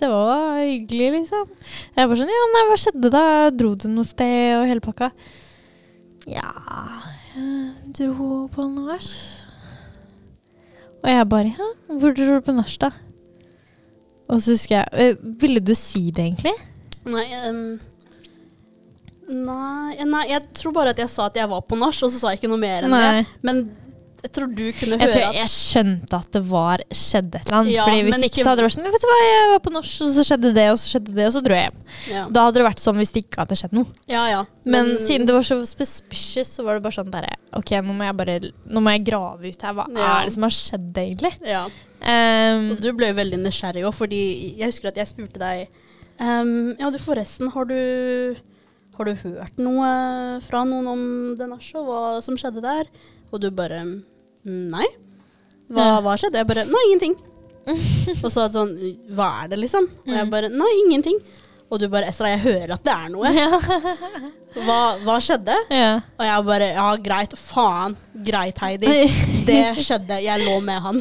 Det var hyggelig, liksom. Jeg bare sånn ja, nei, hva skjedde da? Dro du noe sted og hele pakka? Ja, jeg dro på nach. Og jeg bare ja, hvor dro du på nach, da? Og så husker jeg eh, Ville du si det, egentlig? Nei, um, Nei, nei, jeg tror bare at jeg sa at jeg var på nach, og så sa jeg ikke noe mer enn Nei. det. Men jeg tror du kunne Jeg høre tror at jeg skjønte at det var skjedde et eller annet. Ja, Fordi Hvis ikke, ikke- så hadde det vært sånn Vet du hva, jeg var på norsk, og så skjedde det, og så skjedde det, og så dro jeg hjem. ja. Da hadde det vært sånn hvis det ikke hadde skjedd noe. ja, ja. Men, siden det var så suspicious, så var det bare sånn derre Ok, nå må jeg bare Nå må jeg grave ut her. Hva Ja. er det som har skjedd, egentlig? ja. Um, Og du ble jo veldig nysgjerrig òg, fordi jeg husker at jeg spurte deg um, Ja, du forresten, har du Har du hørt noe fra noen om og hva som skjedde der? Og du bare «Mm, Nei. Hva, hva skjedde? Jeg bare Nei, ingenting. og så sånn Hva er det, liksom? Og jeg bare Nei, ingenting. Og du bare Esra, jeg hører at det er noe. Hva, hva skjedde? ja. Og jeg bare Ja, greit. Faen. Greit, Heidi. Det skjedde. Jeg lå med han.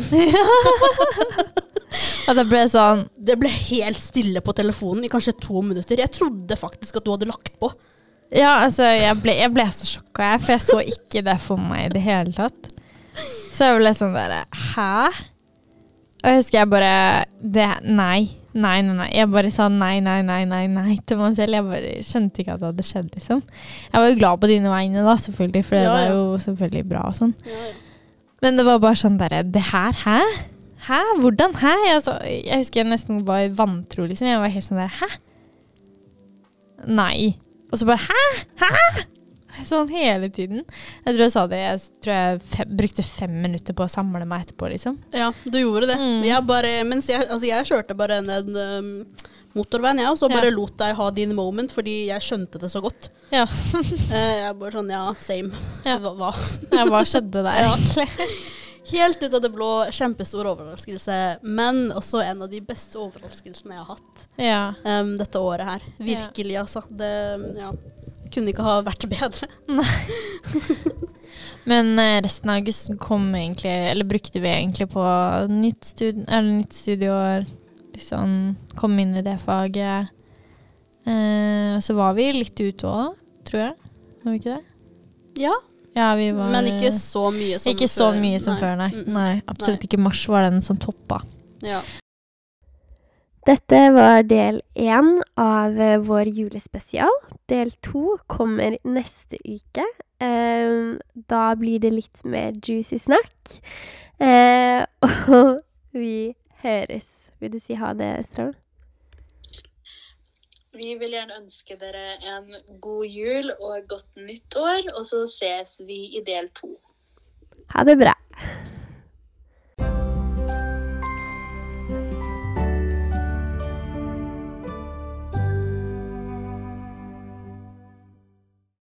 Og det ble sånn Det ble helt stille på telefonen i kanskje to minutter. Jeg trodde faktisk at du hadde lagt på. Ja, altså, jeg ble, jeg ble så sjokka, jeg, for jeg så ikke det for meg i det hele tatt. Så jeg ble sånn bare Hæ? Og jeg husker jeg bare det, Nei. Nei, nei, nei. Jeg bare sa nei, nei, nei, nei, nei til meg selv. Jeg bare skjønte ikke at det hadde skjedd, liksom. Jeg var jo glad på dine vegne, da, selvfølgelig, for det Ja, var er jo selvfølgelig bra og sånn. Men det var bare sånn derre Det her, hæ? Hæ? Hvordan? Hæ? Jeg, altså, jeg husker jeg nesten var vantro, liksom. Jeg var helt sånn der Hæ? Nei. Og så bare Hæ? Hæ? Sånn hele tiden. Jeg tror jeg sa det Jeg tror jeg fem, brukte fem minutter på å samle meg etterpå, liksom. Ja, du gjorde det. Mm. Jeg bare, mens jeg, altså jeg kjørte bare ned um, motorveien, jeg, og så bare Ja. lot deg ha din moment, fordi jeg skjønte det så godt. Ja. Eh, jeg bare sånn, ja, same. Ja. Hva, hva? ja hva skjedde der, egentlig? Helt ut av det blå, kjempestor overraskelse, men også en av de beste overraskelsene jeg har hatt Ja. um, dette året her. Virkelig, altså. Det ja, kunne ikke ha vært bedre. Men eh, resten av august kom egentlig Eller brukte vi egentlig på nytt, stud eller nytt studieår. Liksom kom inn i det faget. Eh, så var vi litt ute òg, tror jeg. Var vi ikke det? Ja, Ja, vi var men ikke så mye som Ikke så mye som før, nei. Mm, mm. nei absolutt Nei. ikke. Mars var den som toppa. Ja. Dette var del én av eh, vår julespesial. Del to kommer neste uke. Eh, da blir det litt mer juicy snakk. Eh, og vi høres. Vil du si ha det, Strøm? Vi vil gjerne ønske dere en god jul og et godt nytt år, og så ses vi i del to. Ha det bra.